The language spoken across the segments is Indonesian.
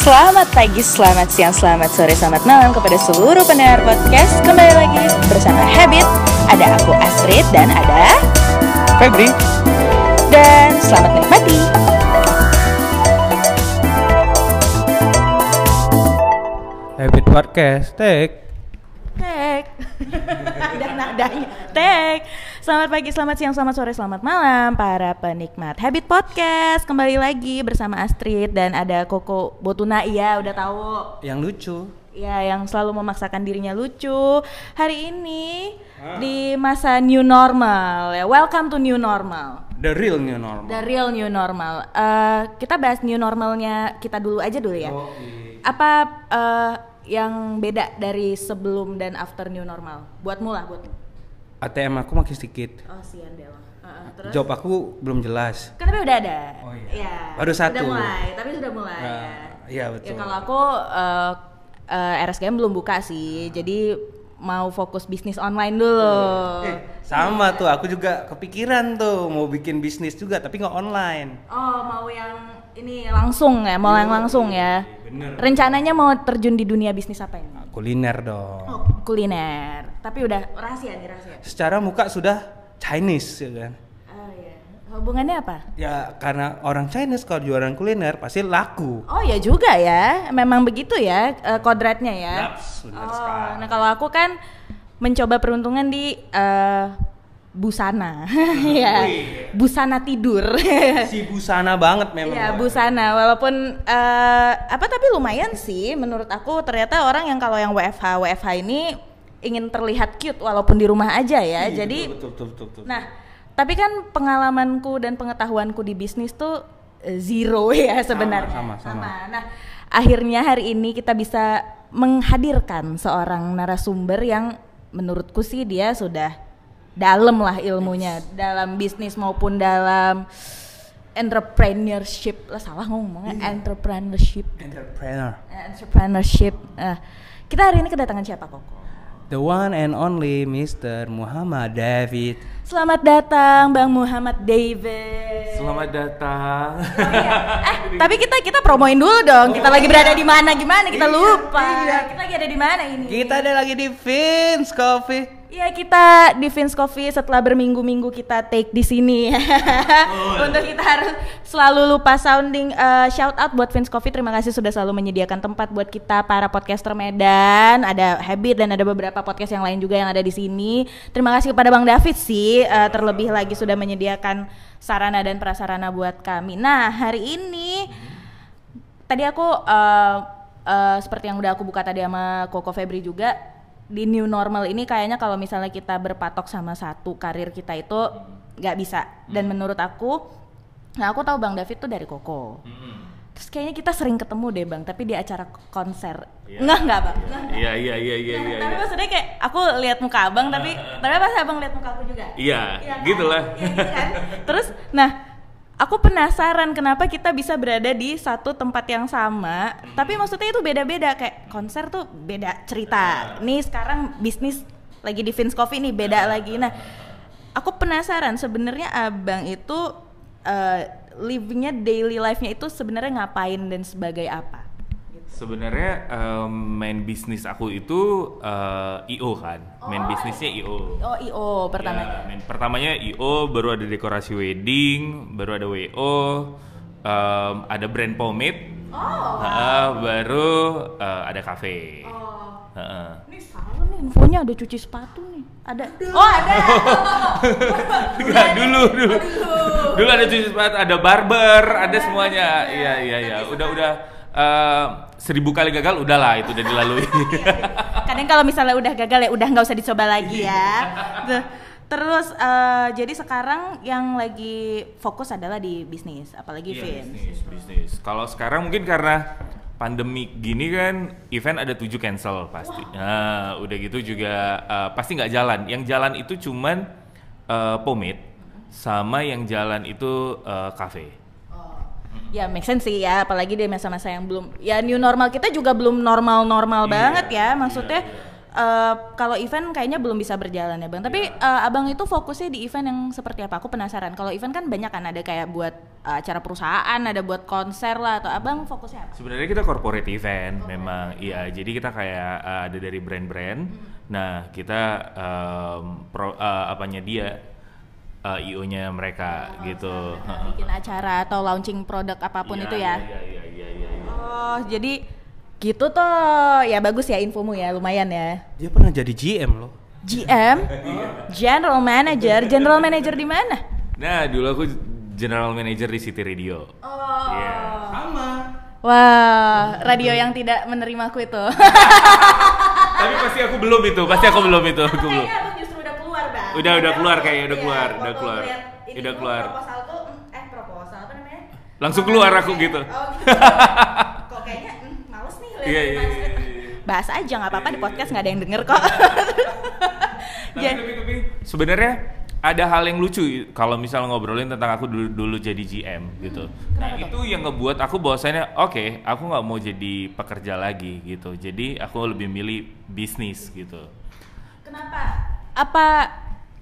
Selamat pagi, selamat siang, selamat sore, selamat malam kepada seluruh pendengar podcast. Kembali lagi bersama Habit. Ada aku Astrid dan ada Febri, dan selamat menikmati. Habit Podcast, take. Tek. Ada nadanya. Tek. Selamat pagi, selamat siang, selamat sore, selamat malam para penikmat Habit Podcast. Kembali lagi bersama Astrid dan ada Koko Botuna. Iya, udah tahu. Yang lucu. Ya, yang selalu memaksakan dirinya lucu. Hari ini di masa new normal ya. Welcome to new normal. The real new normal. The real new normal. Eh, kita bahas new normalnya kita dulu aja dulu ya. Yoi. Apa eh, yang beda dari sebelum dan after new normal? Buatmu lah, buatmu. ATM aku makin sedikit. Oh, sian deh. Heeh, terus? Job aku belum jelas. Kan tapi udah ada. Oh, iya. Iya. Baru satu. Sudah mulai, tapi sudah mulai. Nah, ya. iya, Ya betul. kalau aku eh, eh, RSKM belum buka sih. Jadi mau fokus bisnis online dulu. Eh, sama tuh, aku juga kepikiran tuh mau bikin bisnis juga, tapi nggak online. Oh, mau yang ini langsung ya, mau yang langsung ya. bener. Rencananya mau terjun di dunia bisnis apa ini? Kuliner dong. Oh, kuliner. Tapi udah rahasia nih rahasia. Secara muka sudah Chinese ya kan. Oh iya. Hubungannya apa? Ya karena orang Chinese kalau jualan kuliner pasti laku. Oh ya juga ya, memang begitu ya eh, kodratnya ya. Yaps, benar oh, sekali. nah kalau aku kan mencoba peruntungan di eh, busana, ya, Wih. busana tidur. Si busana banget memang. Ya busana, walaupun eh, apa tapi lumayan sih menurut aku ternyata orang yang kalau yang WFH WFH ini ingin terlihat cute walaupun di rumah aja ya. Iya, Jadi betul, betul, betul, betul. Nah, tapi kan pengalamanku dan pengetahuanku di bisnis tuh eh, zero ya sebenarnya. sama, sama. Nah, akhirnya hari ini kita bisa menghadirkan seorang narasumber yang menurutku sih dia sudah dalam lah ilmunya dalam bisnis maupun dalam entrepreneurship. Lah salah ngomongnya entrepreneurship. entrepreneur. Eh, Entrepreneurship. Eh, kita hari ini kedatangan siapa Koko? The one and only Mr. Muhammad David. Selamat datang Bang Muhammad David. Selamat datang. Oh iya. Eh, tapi kita kita promoin dulu dong. Kita lagi berada di mana gimana? Kita Iya, lupa. iya. Kita lagi ada di mana ini? Kita ada lagi di Vince Coffee. Iya, kita di Vince Coffee setelah berminggu-minggu kita take di sini. Untuk kita harus selalu lupa sounding eh, shout out buat Vince Coffee. Terima kasih sudah selalu menyediakan tempat buat kita para podcaster Medan. Ada Habit dan ada beberapa podcast yang lain juga yang ada di sini. Terima kasih kepada Bang David sih eh, terlebih lagi sudah menyediakan sarana dan prasarana buat kami. Nah, hari ini tadi aku eh, eh, seperti yang udah aku buka tadi sama Koko Febri juga di new normal ini kayaknya kalau misalnya kita berpatok sama satu karir kita itu nggak bisa dan menurut aku nah aku tahu bang David tuh dari Koko terus kayaknya kita sering ketemu deh bang tapi di acara konser Iya. nggak nggak bang. Iya iya iya iya Nah, iya. tapi iya. maksudnya kayak aku lihat muka abang tapi tapi pas abang lihat muka aku juga Iya, kan? gitulah. Iya, gitu kan? Terus, nah, aku penasaran kenapa kita bisa berada di satu tempat yang sama, tapi maksudnya itu beda-beda kayak konser tuh beda cerita. Nih sekarang bisnis lagi di Vince Coffee nih beda lagi. Nah, aku penasaran sebenarnya abang itu eh, livingnya daily life-nya itu sebenarnya ngapain dan sebagai apa? Sebenarnya em, main bisnis aku itu eh, IO kan. Main bisnisnya IO. Oh, IO pertama. Ya, main pertamanya IO, baru ada dekorasi wedding, baru ada WO, em, ada brand pomade, Oh. heeh, baru eh, ada cafe. Oh. Heeh. Ini salah nih infonya ada cuci sepatu nih. Ada. Oh, ada. Enggak, dulu dulu. Dulu ada cuci sepatu, ada barber, ada semuanya. Iya iya iya. Udah udah eh, seribu kali gagal udahlah itu udah dilalui. Kadang kalau misalnya udah gagal ya udah nggak usah dicoba lagi ya. Tuh. Terus eh, jadi sekarang yang lagi fokus adalah di bisnis, apalagi Iya, Vince. bisnis, bisnis. Kalau sekarang mungkin karena pandemi gini kan event ada tujuh cancel pasti. Nah, udah gitu juga eh, pasti nggak jalan. Yang jalan itu cuman eh, pomade sama yang jalan itu eh, cafe. Ya make sense sih ya, apalagi di masa-masa yang belum ya new normal kita juga belum normal-normal Iya, banget ya. iya, Maksudnya iya. eh, kalau event kayaknya belum bisa berjalan ya bang. Tapi eh, abang itu fokusnya di event yang seperti apa? Aku penasaran. Kalau event kan banyak kan ada kayak buat eh, acara perusahaan, ada buat konser lah. Atau abang fokusnya apa? Sebenarnya kita corporate event memang iya. Jadi kita kayak uh, ada dari brand-brand. Nah, kita um, pro, uh, apanya dia uh, IO-nya mereka gitu. Nah, bikin acara atau launching produk apa pun Iya, itu ya. Iya, iya, iya, iya, iya. Oh, jadi gitu toh. Ya bagus ya infomu ya, lumayan ya. Dia pernah jadi GM loh. GM, General Manager, General Manager di mana? Nah, dulu aku general manager di City Radio. Oh. Iya. Sama. Wah, radio yang tidak menerimaku itu. Tapi pasti aku belum itu, pasti aku belum itu, aku belum. Udah keluar. Udah, udah keluar kayaknya, udah Iya, keluar, udah keluar. ini Udah keluar. Proposal tuh, mm, eh proposal apa namanya? Langsung keluar aku gitu. Oh, gitu. Kok kayaknya mm, males nih lihat Iya, iya, iya, iya. Bahas aja nggak apa-apa di podcast nggak ada yang denger kok. Tapi, Jadi- tapi, tapi sebenarnya ada hal yang lucu kalau misal ngobrolin tentang aku dulu, dulu jadi GM gitu. Nah itu yang ngebuat aku bahwasanya oke aku nggak mau jadi pekerja lagi gitu. Jadi aku lebih milih bisnis gitu. Kenapa? Apa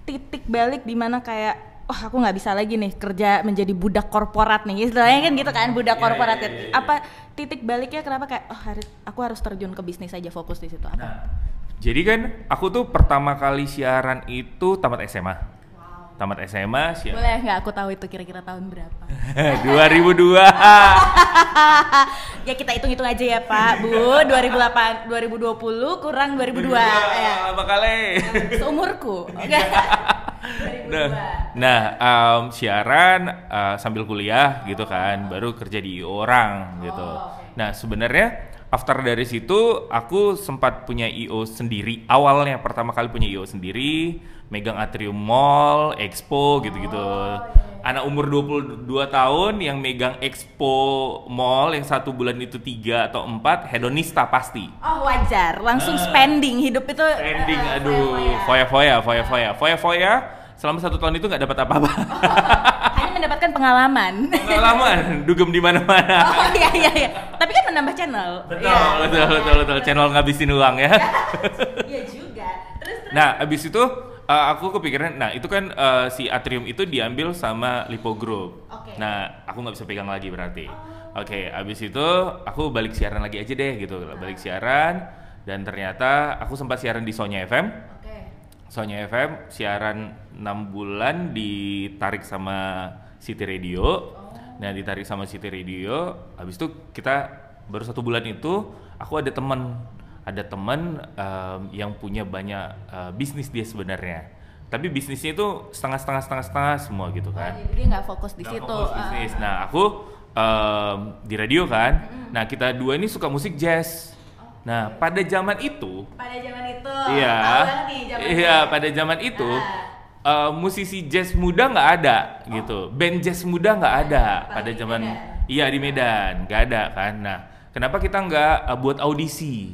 titik balik di mana kayak oh aku nggak bisa lagi nih kerja menjadi budak korporat nih istilahnya kan gitu kan budak Iya, korporat ya. iya, iya. apa titik baliknya kenapa kayak oh harus aku harus terjun ke bisnis aja fokus di situ apa Nah jadi kan aku tuh pertama kali siaran itu tamat SMA. Tamat SMA siaran. boleh nggak aku tahu itu kira-kira tahun berapa 2002. ya kita hitung-hitung aja ya Pak Bu 2008 2020 kurang 2002 ya Lama kali. seumurku oke 2002 Nah, nah em, siaran eh, sambil kuliah gitu kan, baru kerja di orang gitu. Oh. Nah sebenarnya after dari situ aku sempat punya IO sendiri. Awalnya pertama kali punya IO sendiri, megang Atrium Mall, Expo gitu-gitu. Oh, Anak umur 22 tahun yang megang Expo Mall yang satu bulan itu tiga atau empat hedonista pasti. oh wajar langsung spending hidup itu Ending, eh, aduh, foya-foya. foya-foya, foya-foya. Selama satu tahun itu nggak dapat apa-apa. hanya mendapatkan pengalaman Pengalaman, dugem di mana-mana. oh iya iya iya tapi kan menambah channel Betul, Iya. betul, betul, betul. Channel ngabisin uang ya. iya juga terus terus Nah, abis itu uh, aku kepikiran, nah itu kan uh, si Atrium itu diambil sama Lipo Group. Oke. Nah, aku nggak bisa pegang lagi berarti. Oke, abis itu aku balik siaran lagi aja deh gitu, balik siaran dan ternyata aku sempat siaran di Sonya FM. oke Sonya FM siaran 6 bulan ditarik sama City Radio. Nah, ditarik sama City Radio, habis itu kita baru satu bulan itu aku ada teman ada teman em, yang punya banyak eh, bisnis dia sebenarnya. Tapi bisnisnya itu setengah-setengah setengah-setengah semua gitu kan. Oh, jadi dia nggak fokus di Nggak situ fokus Ah. bisnis. Nah, aku em, di radio kan. Nah, kita dua ini suka musik jazz. Nah, pada zaman itu pada zaman itu Iya. nih zaman Iya, pada zaman itu Ah. eh, musisi jazz muda nggak ada gitu. Band jazz muda nggak ada Apalagi pada zaman Medan. iya di Medan, nggak ada kan. Nah, kenapa kita nggak eh, buat audisi?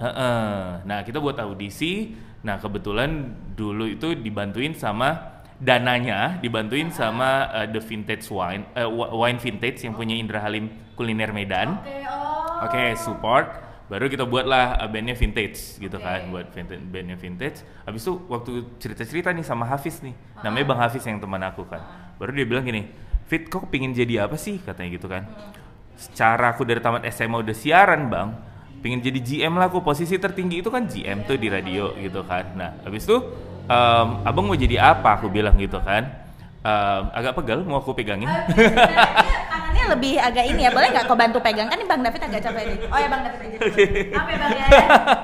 Heeh. Nah, kita buat audisi. Nah, kebetulan dulu itu dibantuin sama dananya dibantuin sama eh, The Vintage Wine eh, Wa- Wine Vintage yang punya Indra Halim Kuliner Medan. oke oh Oke, support. Baru kita buatlah uh, bandnya vintage gitu kan, buat vintage, bandnya vintage. Habis itu waktu cerita-cerita nih sama Hafiz nih, namanya Bang Hafiz yang teman aku kan. Baru dia bilang gini, Fit kok pingin jadi apa sih katanya gitu kan. Secara aku dari tamat SMA udah siaran bang, pingin jadi GM lah aku posisi tertinggi itu kan GM tuh di radio gitu kan. Nah habis itu em, abang mau jadi apa aku bilang gitu kan. Em, agak pegal mau aku pegangin. Tangannya lebih agak ini ya, boleh nggak kau bantu pegang? Kan ini Bang David agak capek nih. Oh ya Bang David aja. Apa ya Bang ya?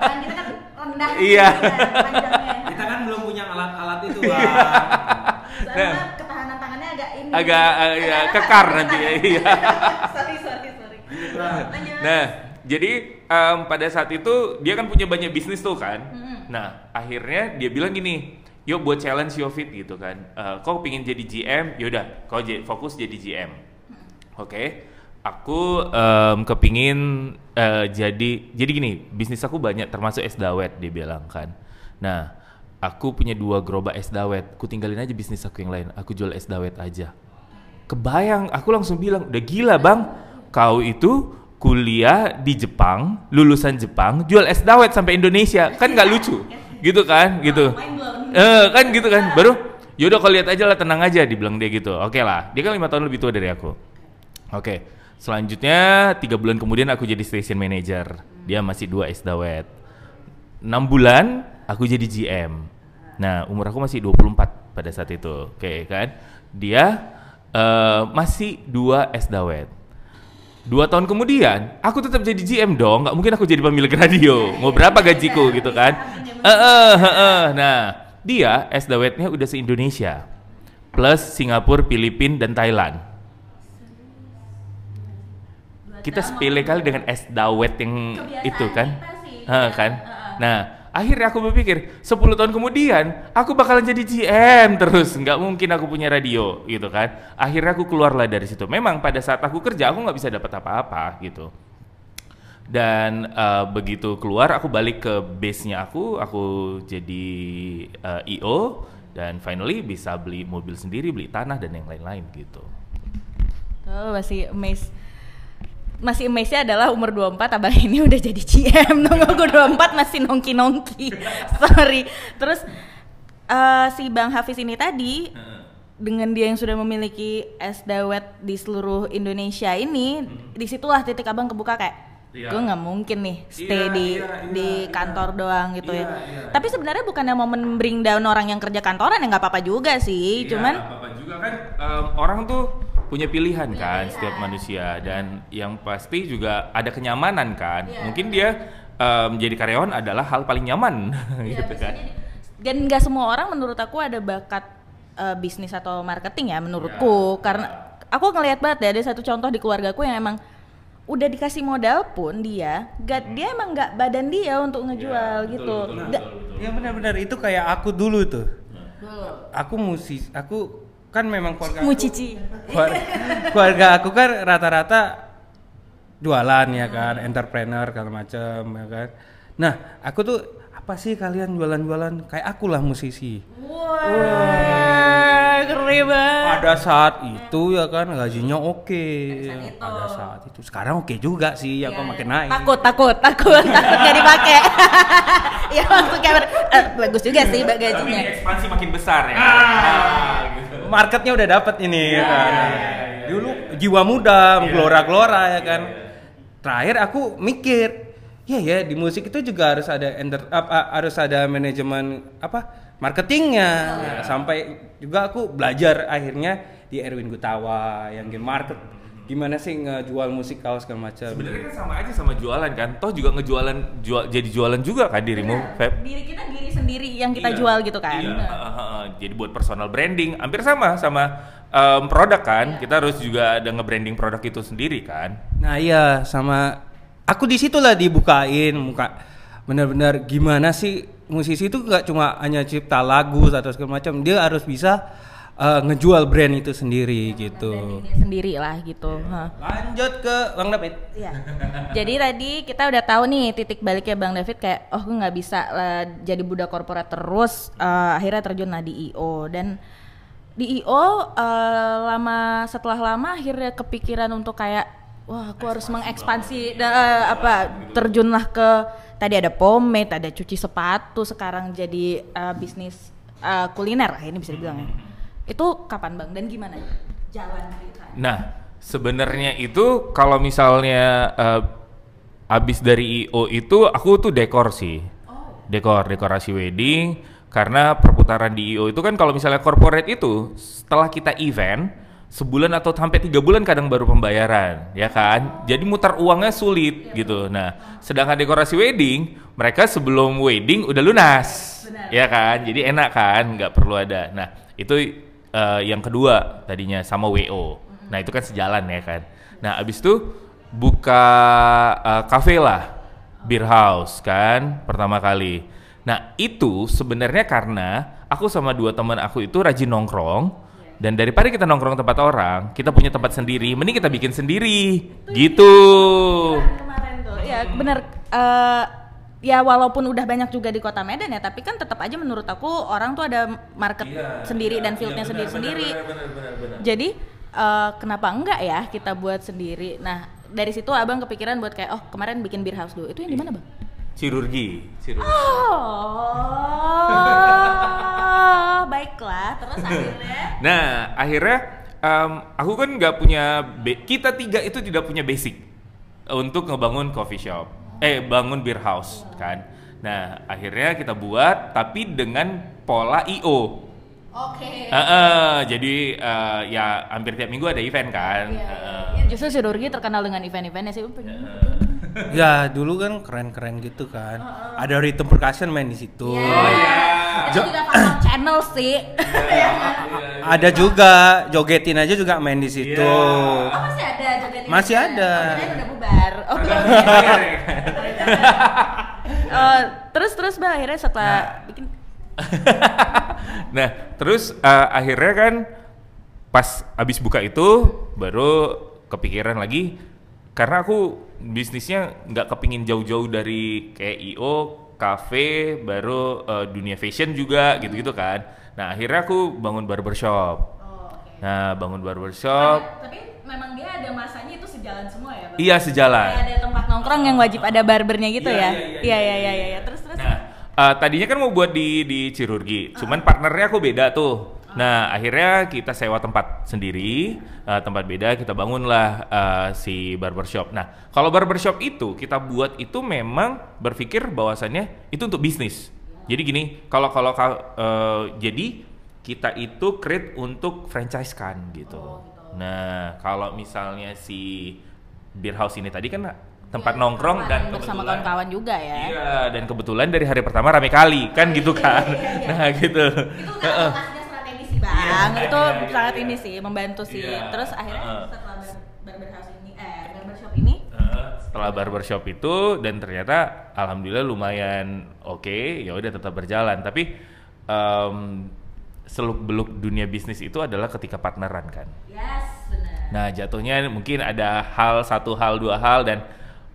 Tangan kita kan rendah. Iya. Panjangnya. Kita kan belum punya alat-alat itu, Bang. Soalnya ketahanan tangannya agak ini. Agak, ya, kekar nanti ya, iya. sorry sorry sorry. Lanjut. Nah, jadi em, pada saat itu dia kan punya banyak bisnis tuh kan. Mm-mm. Nah, akhirnya dia bilang gini, yuk buat challenge Yofit gitu kan. Eh, kau pingin jadi GM, yaudah kau fokus jadi GM. Oke, aku em, kepingin eh, jadi jadi gini, bisnis aku banyak termasuk es dawet dia bilang kan. Nah, aku punya dua gerobak es dawet, ku tinggalin aja bisnis aku yang lain, aku jual es dawet aja. Kebayang, aku langsung bilang, udah gila bang, kau itu kuliah di Jepang, lulusan Jepang, jual es dawet sampai Indonesia, kan nggak lucu, gitu kan, gitu. Eh, kan gitu kan, baru yaudah kau lihat aja lah, tenang aja, dibilang dia gitu. Oke lah, dia kan lima tahun lebih tua dari aku. Oke, selanjutnya tiga bulan kemudian aku jadi station manager, dia masih dua es dawet. Enam bulan aku jadi GM. Nah, umur aku masih 24 pada saat itu. Oke kan? Dia eh, masih dua es dawet. Dua tahun kemudian, aku tetap jadi GM dong. Nggak mungkin aku jadi pemilik radio. Mau berapa gajiku gitu kan? Eh, eh, eh, eh. Nah, dia es dawetnya udah se-Indonesia. Plus Singapura, Filipina, dan Thailand. Kita sepele kali dengan es dawet yang itu kan? Hah, kan? Nah, akhirnya aku berpikir 10 tahun kemudian aku bakalan jadi GM terus. Nggak mungkin aku punya radio gitu kan. Akhirnya aku keluarlah dari situ. Memang pada saat aku kerja aku nggak bisa dapat apa-apa gitu. Dan eh, begitu keluar aku balik ke base-nya aku aku jadi eh, IO dan finally bisa beli mobil sendiri beli tanah dan yang lain-lain gitu. Oh, masih amazed. Masih amazed-nya adalah umur 24 abang ini udah jadi GM dong aku 24 masih nongki-nongki. Sorry. Terus eh, si Bang Hafiz ini tadi dengan dia yang sudah memiliki es dawet di seluruh Indonesia ini di situlah titik abang kebuka kayak Iya. gue nggak mungkin nih stay Iya, di iya, di iya, kantor doang gitu Iya, ya. Iya, tapi sebenarnya bukannya mau bring down orang yang kerja kantoran ya nggak apa-apa juga sih Iya, cuman apa juga kan em, orang tuh punya pilihan kan setiap manusia dan yang pasti juga ada kenyamanan kan. Iya. Mungkin dia em, jadi karyawan adalah hal paling nyaman Iya, gitu kan. Dan nggak semua orang menurut aku ada bakat eh, bisnis atau marketing ya menurutku karena aku ngelihat banget ya ada satu contoh di keluargaku yang emang udah dikasih modal pun dia gak dia emang nggak badan dia untuk ngejual betul, gitu betul, Nggak- betul. Ya benar-benar itu kayak aku dulu tuh. Aku musis, aku kan memang keluarga mu aku, cici keluarga, keluarga aku kan rata-rata jualan ya kan, entrepreneur segala macam ya kan. Nah, aku tuh apa sih kalian jualan-jualan kayak aku lah musisi. wah keren banget Pada saat itu ya kan gajinya oke. Pada saat itu sekarang oke juga sih ya kok makin naik. takut takut takut takut gak dipakai ya waktu kayak eh, bagus juga sih Tapi gajinya ekspansi makin besar ya. Ah, gitu. Marketnya udah dapet ini ya kan. Dulu jiwa muda, gelora-gelora ya kan. Terakhir aku mikir, ya ya di musik itu juga harus ada enter, apa, harus ada manajemen apa marketingnya. Ya, sampai juga aku belajar akhirnya di Erwin Gutawa yang game market gimana sih ngejual musik kaos segala macam. Sebenarnya kan sama aja sama jualan kan. Toh juga ngejualan jual jadi jualan juga kan dirimu, Feb. diri kita diri sendiri yang kita Iya, jual gitu kan Iya, heeh, heeh. jadi buat personal branding hampir sama sama em, produk kan. Kita harus juga ada nge-branding produk itu sendiri kan. Nah iya sama aku di situlah dibukain muka benar-benar gimana sih musisi itu nggak cuma hanya cipta lagu atau segala macam dia harus bisa eh, ngejual brand itu sendiri gitu. Sendiri lah gitu Hah. Lanjut ke Bang David. Iya. Jadi tadi kita udah tahu nih titik baliknya Bang David kayak oh gue nggak bisa lah jadi budak korporat terus eh, akhirnya terjun lah di IO dan di IO eh, lama setelah lama akhirnya kepikiran untuk kayak wah aku harus mengekspansi dan eh, apa terjunlah ke tadi ada pomade, ada cuci sepatu, sekarang jadi eh, bisnis eh, kuliner lah ini bisa dibilang ya. Itu kapan Bang? Dan gimana? Jalan ceritanya? Nah, sebenarnya itu kalau misalnya eh, abis dari IO itu aku tuh dekor sih. Dekor, dekorasi wedding. Karena perputaran di IO itu kan kalau misalnya corporate itu setelah kita event sebulan atau sampai tiga bulan kadang baru pembayaran ya kan? Jadi mutar uangnya sulit gitu. Nah sedangkan dekorasi wedding mereka sebelum wedding udah lunas ya kan? Jadi enak kan? Nggak perlu ada. Nah itu eh, yang kedua tadinya sama WO. Nah itu kan sejalan ya kan. Nah abis itu buka eh, cafe lah, beer house kan pertama kali. Nah itu sebenarnya karena aku sama dua teman aku itu rajin nongkrong dan daripada kita nongkrong tempat orang, kita punya tempat sendiri, mending kita bikin sendiri gitu. kemarin tuh ya benar eh, ya walaupun udah banyak juga di kota Medan ya tapi kan tetap aja menurut aku orang tuh ada market sendiri dan fieldnya sendiri sendiri jadi eh, kenapa enggak ya kita buat sendiri nah dari situ abang kepikiran buat kayak oh kemarin bikin beer house dulu itu yang di mana bang? Chirurgi, chirurgi. Oh, baiklah. Terus akhirnya Nah, akhirnya em, aku kan nggak punya kita tiga itu tidak punya basic untuk ngebangun coffee shop. Eh, bangun beer house kan. Nah, akhirnya kita buat tapi dengan pola IO. Oke. Heeh, jadi eh, ya hampir tiap minggu ada event kan. Iya, Heeh. iya. Justru chirurgi terkenal dengan event-eventnya sih. Ya dulu kan keren-keren gitu kan. Ada rhythm percussion main di situ. Itu Jo- juga faktor channel sih. Iya kan? Ada juga jogetin aja juga main di situ. Oh masih ada jogetnya? Masih ada. Oh, udah bubar. Oke. Eh, terus terus bang akhirnya setelah bikin nah, terus eh, akhirnya kan pas abis buka itu baru kepikiran lagi karena aku bisnisnya nggak kepingin jauh-jauh dari kayak IO, cafe, baru eh, dunia fashion juga gitu-gitu kan. Nah, akhirnya aku bangun barbershop. Oh, oke. Nah, bangun barbershop. Tapi memang dia ada masanya itu sejalan semua ya? Iya, sejalan. Kayak ada tempat nongkrong yang wajib ada barbernya gitu Iya, ya? iya, iya, Iya iya, iya iya iya. Terus terus. Nah, eh, tadinya kan mau buat di di chirurgi, cuman partnernya aku beda tuh. Nah, akhirnya kita sewa tempat sendiri, eh, tempat beda, kita bangunlah eh, si barbershop. Nah, kalau barbershop itu kita buat itu memang berpikir bahwasannya itu untuk bisnis. Jadi gini, kalau kalau ka- eh, jadi kita itu create untuk franchise kan gitu. Nah, kalau misalnya si beer house ini tadi kan tempat nongkrong dan bersama kawan-kawan juga ya. Iya, dan kebetulan dari hari pertama rame kali, kan gitu kan. Nah, gitu. Itu kan bang. Iya, itu iya, iya. sangat ini sih membantu sih. Iya. Terus akhirnya Heeh. setelah bar- barber house ini, eh barbershop ini, Setelah barbershop itu dan ternyata alhamdulillah lumayan oke, ya udah tetap berjalan. Tapi em seluk beluk dunia bisnis itu adalah ketika partneran kan. yes benar. Nah jatuhnya mungkin ada hal satu hal dua hal dan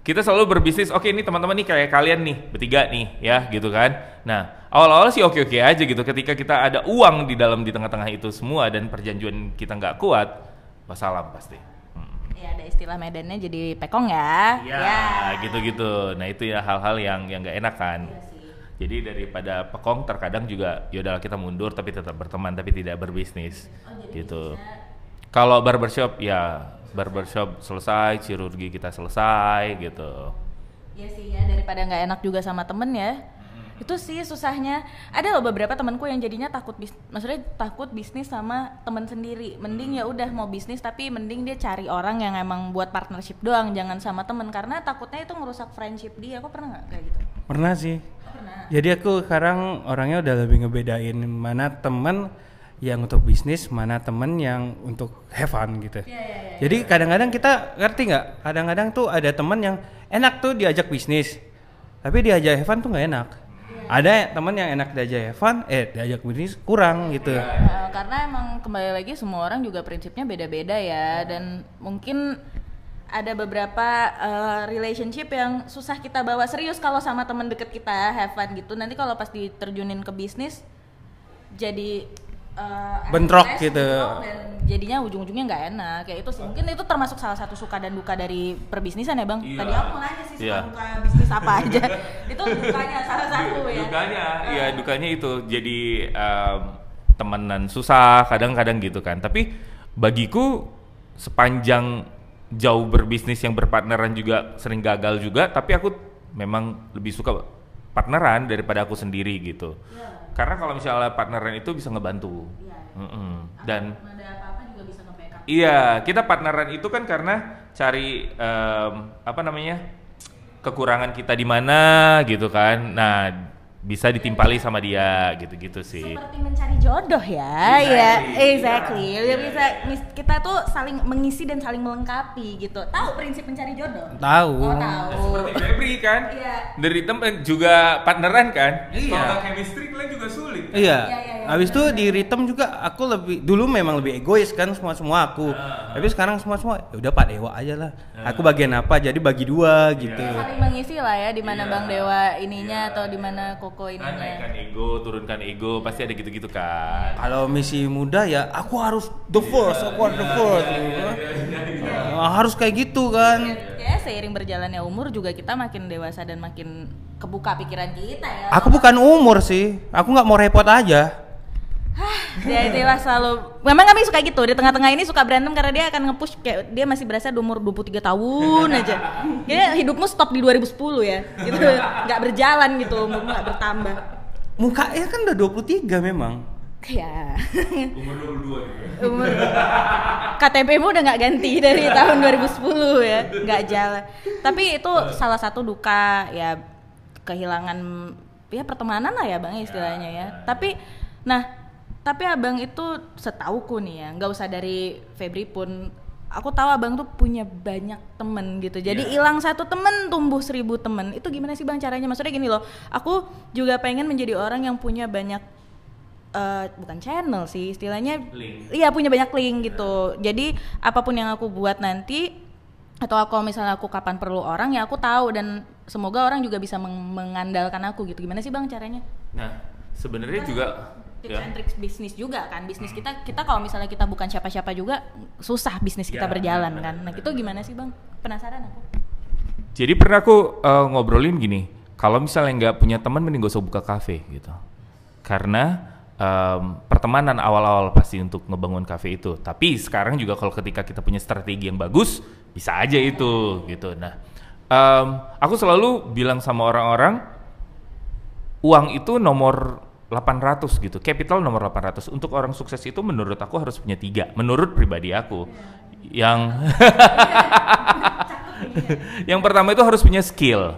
kita selalu berbisnis. Oke ini teman-teman nih kayak kalian nih bertiga nih ya gitu kan. Nah awal-awal sih oke-oke aja gitu. Ketika kita ada uang di dalam di tengah-tengah itu semua dan perjanjian kita nggak kuat, wassalam pasti. Hmm. Ya ada istilah medannya jadi pekong ya. Ya, gitu-gitu. Nah itu ya hal-hal yang yang nggak enak kan. Iya sih. Jadi daripada pekong terkadang juga yaudahlah kita mundur tapi tetap berteman tapi tidak berbisnis Oh, gitu. Kalau barbershop ya barbershop selesai, chirurgi kita selesai gitu. Iya sih ya daripada nggak enak juga sama temen ya. Itu sih susahnya. Ada loh beberapa temanku yang jadinya takut bis, maksudnya takut bisnis sama temen sendiri. Mending ya udah mau bisnis tapi mending dia cari orang yang emang buat partnership doang, jangan sama temen karena takutnya itu ngerusak friendship dia. Kok pernah nggak kayak gitu? Pernah sih. Oh, pernah. Jadi aku sekarang orangnya udah lebih ngebedain mana temen yang untuk bisnis, mana temen yang untuk have fun gitu. Iya, iya, iya. Jadi kadang-kadang kita ngerti nggak? Kadang-kadang tuh ada temen yang enak tuh diajak bisnis, tapi diajak have fun tuh nggak enak. Ada temen yang enak diajak have fun, eh diajak bisnis kurang gitu. Eh, karena emang kembali lagi semua orang juga prinsipnya beda-beda ya dan mungkin ada beberapa eh, relationship yang susah kita bawa serius kalau sama temen deket kita have fun gitu nanti kalau pas diterjunin ke bisnis jadi eh, Bentrok gitu. bentrok, dan jadinya ujung-ujungnya nggak enak kayak itu sih mungkin itu termasuk salah satu suka dan duka dari perbisnisan ya bang Iya. tadi aku mau nanya sih suka Iya. duka bisnis apa aja itu dukanya salah satu ya Dukanya, ya dukanya itu jadi em, temenan susah kadang-kadang gitu kan. Tapi bagiku sepanjang jauh berbisnis yang berpartneran juga sering gagal juga, tapi aku memang lebih suka partneran daripada aku sendiri gitu. Karena kalau misalnya partneran itu bisa ngebantu. Iya. Mm-mm. Dan ada apa-apa juga bisa nge-backup Iya, kita partneran itu kan karena cari em, apa namanya kekurangan kita di mana gitu kan. Nah, bisa ditimpali sama dia gitu-gitu sih. seperti mencari jodoh ya ya exactly Iya, Ya, iya, bisa kita tuh saling mengisi dan saling melengkapi gitu tahu prinsip mencari jodoh Tahu. oh tahu Seperti Febri kan, Iya. dari tempat juga partneran kan. Iya. Kalau nggak chemistry kalian juga sulit. Iya. Iya, iya, iya, Habis itu di ritme juga aku lebih dulu memang lebih egois kan semua semua aku. Ah. Tapi sekarang semua semua ya udah Pak Dewa aja lah. Aku bagian apa jadi bagi dua gitu. saling mengisi lah ya di mana Iya. bang dewa ininya Iya. atau di mana koko Kan ininya naikkan ego, turunkan ego, pasti ada gitu-gitu kan. Kalau misi muda ya aku harus the first, aku harus the first. gitu. Ah, harus kayak gitu kan. Ya seiring berjalannya umur juga kita makin dewasa dan makin kebuka pikiran kita ya. Aku bukan umur sih, aku nggak mau repot aja. Dia dewasa selalu Memang kami suka gitu Di tengah-tengah ini suka berantem Karena dia akan nge-push Kayak dia masih berasa di umur 23 tahun aja. Jadi hidupmu stop di 2010 ya gitu. Gak berjalan gitu Umurmu gak bertambah. Mukanya kan udah 23 memang. Ya Umur 22 juga. umur KTP-mu udah nggak ganti dari tahun 2010 ya nggak jalan. Tapi itu salah satu duka ya kehilangan ya pertemanan lah ya bang istilahnya ya. Tapi nah tapi abang itu setauku nih ya nggak usah dari Febri pun. Aku tahu abang tuh punya banyak temen gitu. Jadi hilang satu temen tumbuh seribu temen. Itu gimana sih bang caranya? Maksudnya gini loh aku juga pengen menjadi orang yang punya banyak eh, bukan channel sih istilahnya Link. iya punya banyak link gitu. Jadi apa pun yang aku buat nanti atau aku misalnya aku kapan perlu orang ya aku tahu. Dan semoga orang juga bisa meng- mengandalkan aku gitu. Gimana sih bang caranya? Nah, sebenarnya juga tips ya. and tricks bisnis juga kan bisnis kita kita kalau misalnya kita bukan siapa-siapa juga susah bisnis kita Ya, berjalan benar, kan nah itu gimana sih bang penasaran aku Jadi pernah aku uh, ngobrolin gini, kalau misalnya nggak punya teman mending gak usah buka kafe gitu. Karena um, pertemanan awal-awal pasti untuk ngebangun kafe itu. Tapi sekarang juga kalau ketika kita punya strategi yang bagus, bisa aja itu gitu. Nah, um, aku selalu bilang sama orang-orang, uang itu nomor 800 gitu, capital nomor 800. Untuk orang sukses itu menurut aku harus punya tiga, menurut pribadi aku. Yang yang pertama itu harus punya skill.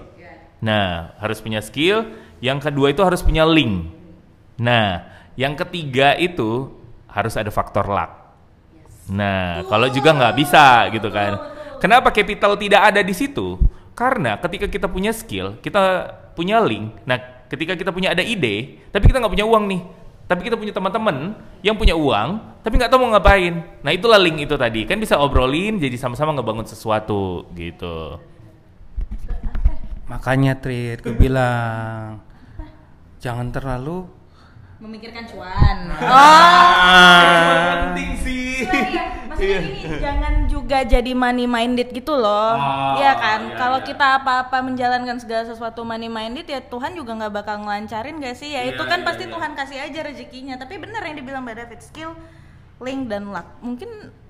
Nah, harus punya skill. Yang kedua itu harus punya link. Nah, yang ketiga itu harus ada faktor luck. Nah, kalau juga nggak bisa gitu kan. Kenapa capital tidak ada di situ? Karena ketika kita punya skill, kita punya link. Nah, ketika kita punya ada ide, tapi kita nggak punya uang nih. Tapi kita punya teman-teman yang punya uang, tapi nggak tahu mau ngapain. Nah, itulah link itu tadi. Kan bisa obrolin, jadi sama-sama ngebangun sesuatu gitu. Makanya Trit, gue bilang jangan terlalu memikirkan cuan oh Ah. penting sih. Iya, maksudnya gini, jangan juga jadi money minded gitu loh. Oh, Iya kan? iya, Kalau iya. kita apa-apa menjalankan segala sesuatu money minded ya Tuhan juga nggak bakal ngelancarin gak sih? Ya Iya, itu kan iya, pasti iya. Tuhan kasih aja rezekinya. Tapi bener yang dibilang Mbak David, skill, link dan luck. Mungkin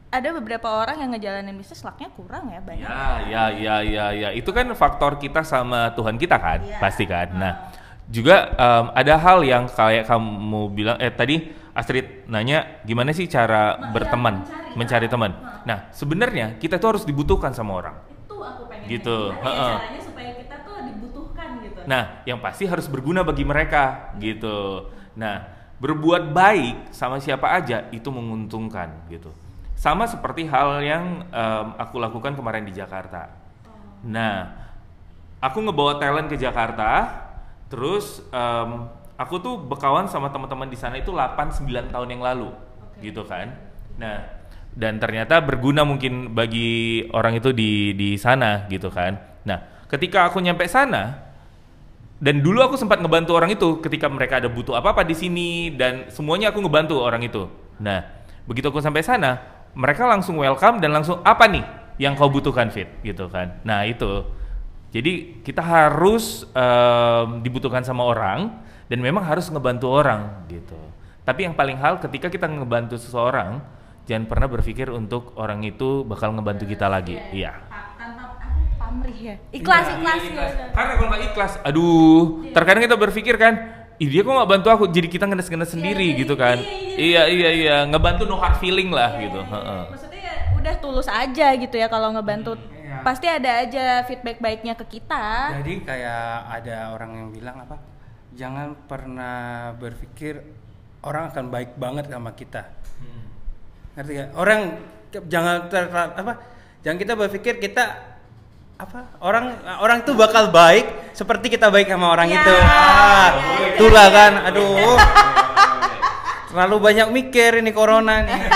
ada beberapa orang yang ngejalanin bisnis lucknya kurang ya banyak. Ya, ya, ya, ya, ya. Itu kan faktor kita sama Tuhan kita kan, Iya. pasti kan. Nah, juga em, ada hal yang kayak kamu bilang, eh tadi Astrid nanya gimana sih cara berteman, mencari. mencari teman. Nah, sebenarnya kita tuh harus dibutuhkan sama orang. Itu aku pengen. Gitu, ya heeh. caranya supaya kita tuh dibutuhkan gitu. Nah, yang pasti harus berguna bagi mereka, gitu. Nah, berbuat baik sama siapa aja itu menguntungkan, gitu. Sama seperti hal yang em, aku lakukan kemarin di Jakarta. Nah, aku ngebawa talent ke Jakarta, terus em, aku tuh bekawan sama teman-teman di sana itu 8-9 tahun yang lalu, gitu kan. Nah, dan ternyata berguna mungkin bagi orang itu di di sana, gitu kan. Nah, ketika aku nyampe sana, dan dulu aku sempat ngebantu orang itu ketika mereka ada butuh apa-apa di sini dan semuanya aku ngebantu orang itu. Nah, begitu aku sampai sana, mereka langsung welcome dan langsung apa nih yang kau butuhkan fit gitu kan. Nah, itu. Jadi kita harus em, dibutuhkan sama orang dan memang harus ngebantu orang gitu. Tapi yang paling hal ketika kita ngebantu seseorang, jangan pernah berpikir untuk orang itu bakal ngebantu kita lagi. Iya. Pamrih ya. Ikhlas, Iya, ikhlas, iya, ya. Karena kalau nggak ikhlas, aduh, terkadang kita berpikir kan, Ih, dia kok nggak bantu aku, jadi kita ngenes-ngenes sendiri iya, gitu kan? iya, Iya, iya, iya, ngebantu no hard feeling lah gitu. Iya, heeh. Maksudnya ya udah tulus aja gitu ya kalau ngebantu. Iya. Pasti ada aja feedback baiknya ke kita. Jadi kayak ada orang yang bilang apa? Jangan pernah berpikir orang akan baik banget sama kita. Ngerti gak? Orang jangan ter apa? Jangan kita berpikir kita apa? Orang orang tuh bakal baik seperti kita baik sama orang Ya, itu. ya, Ah, ya, itulah kan. Aduh. Terlalu banyak mikir ini corona nih.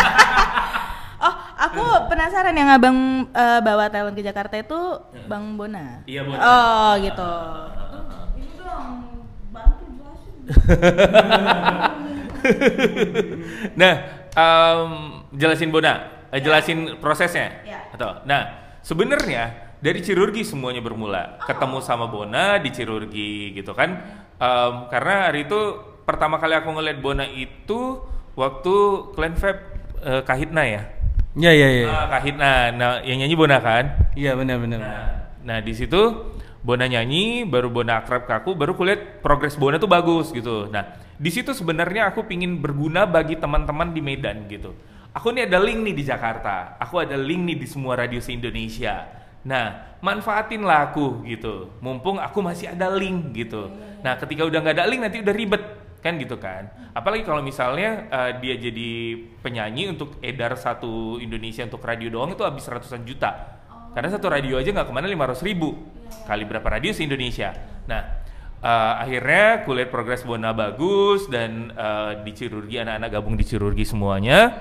Oh, aku penasaran yang abang eh, bawa talent ke Jakarta itu Bang Bona. Iya, Bona. Oh, gitu. Ini dong, bantu jelasin. nah, em, jelasin Bona. Eh, jelasin prosesnya. Iya. Atau nah, sebenarnya dari chirurgi semuanya bermula. Ketemu sama Bona di chirurgi gitu kan. Em, karena hari itu pertama kali aku ngeliat Bona itu waktu Clan Fab eh, Kahitna ya. Iya iya iya. Ah, Kahitna. Nah, yang nyanyi Bona kan? Iya benar benar. Nah, nah di situ Bona nyanyi, baru Bona akrab ke aku, baru kulihat progres Bona tuh bagus gitu. Nah, di situ sebenarnya aku pingin berguna bagi teman-teman di Medan gitu. Aku nih ada link nih di Jakarta, aku ada link nih di semua radio se Indonesia. Nah, manfaatin lah aku gitu. Mumpung aku masih ada link gitu. Nah, ketika udah nggak ada link nanti udah ribet kan gitu kan. Apalagi kalau misalnya eh, dia jadi penyanyi untuk edar satu Indonesia untuk radio doang itu habis ratusan juta. Karena satu radio aja nggak ke mana 500 ribu kali berapa radio se Indonesia. Nah eh, akhirnya kulihat progres Bona bagus dan eh, di chirurgi anak-anak gabung di chirurgi semuanya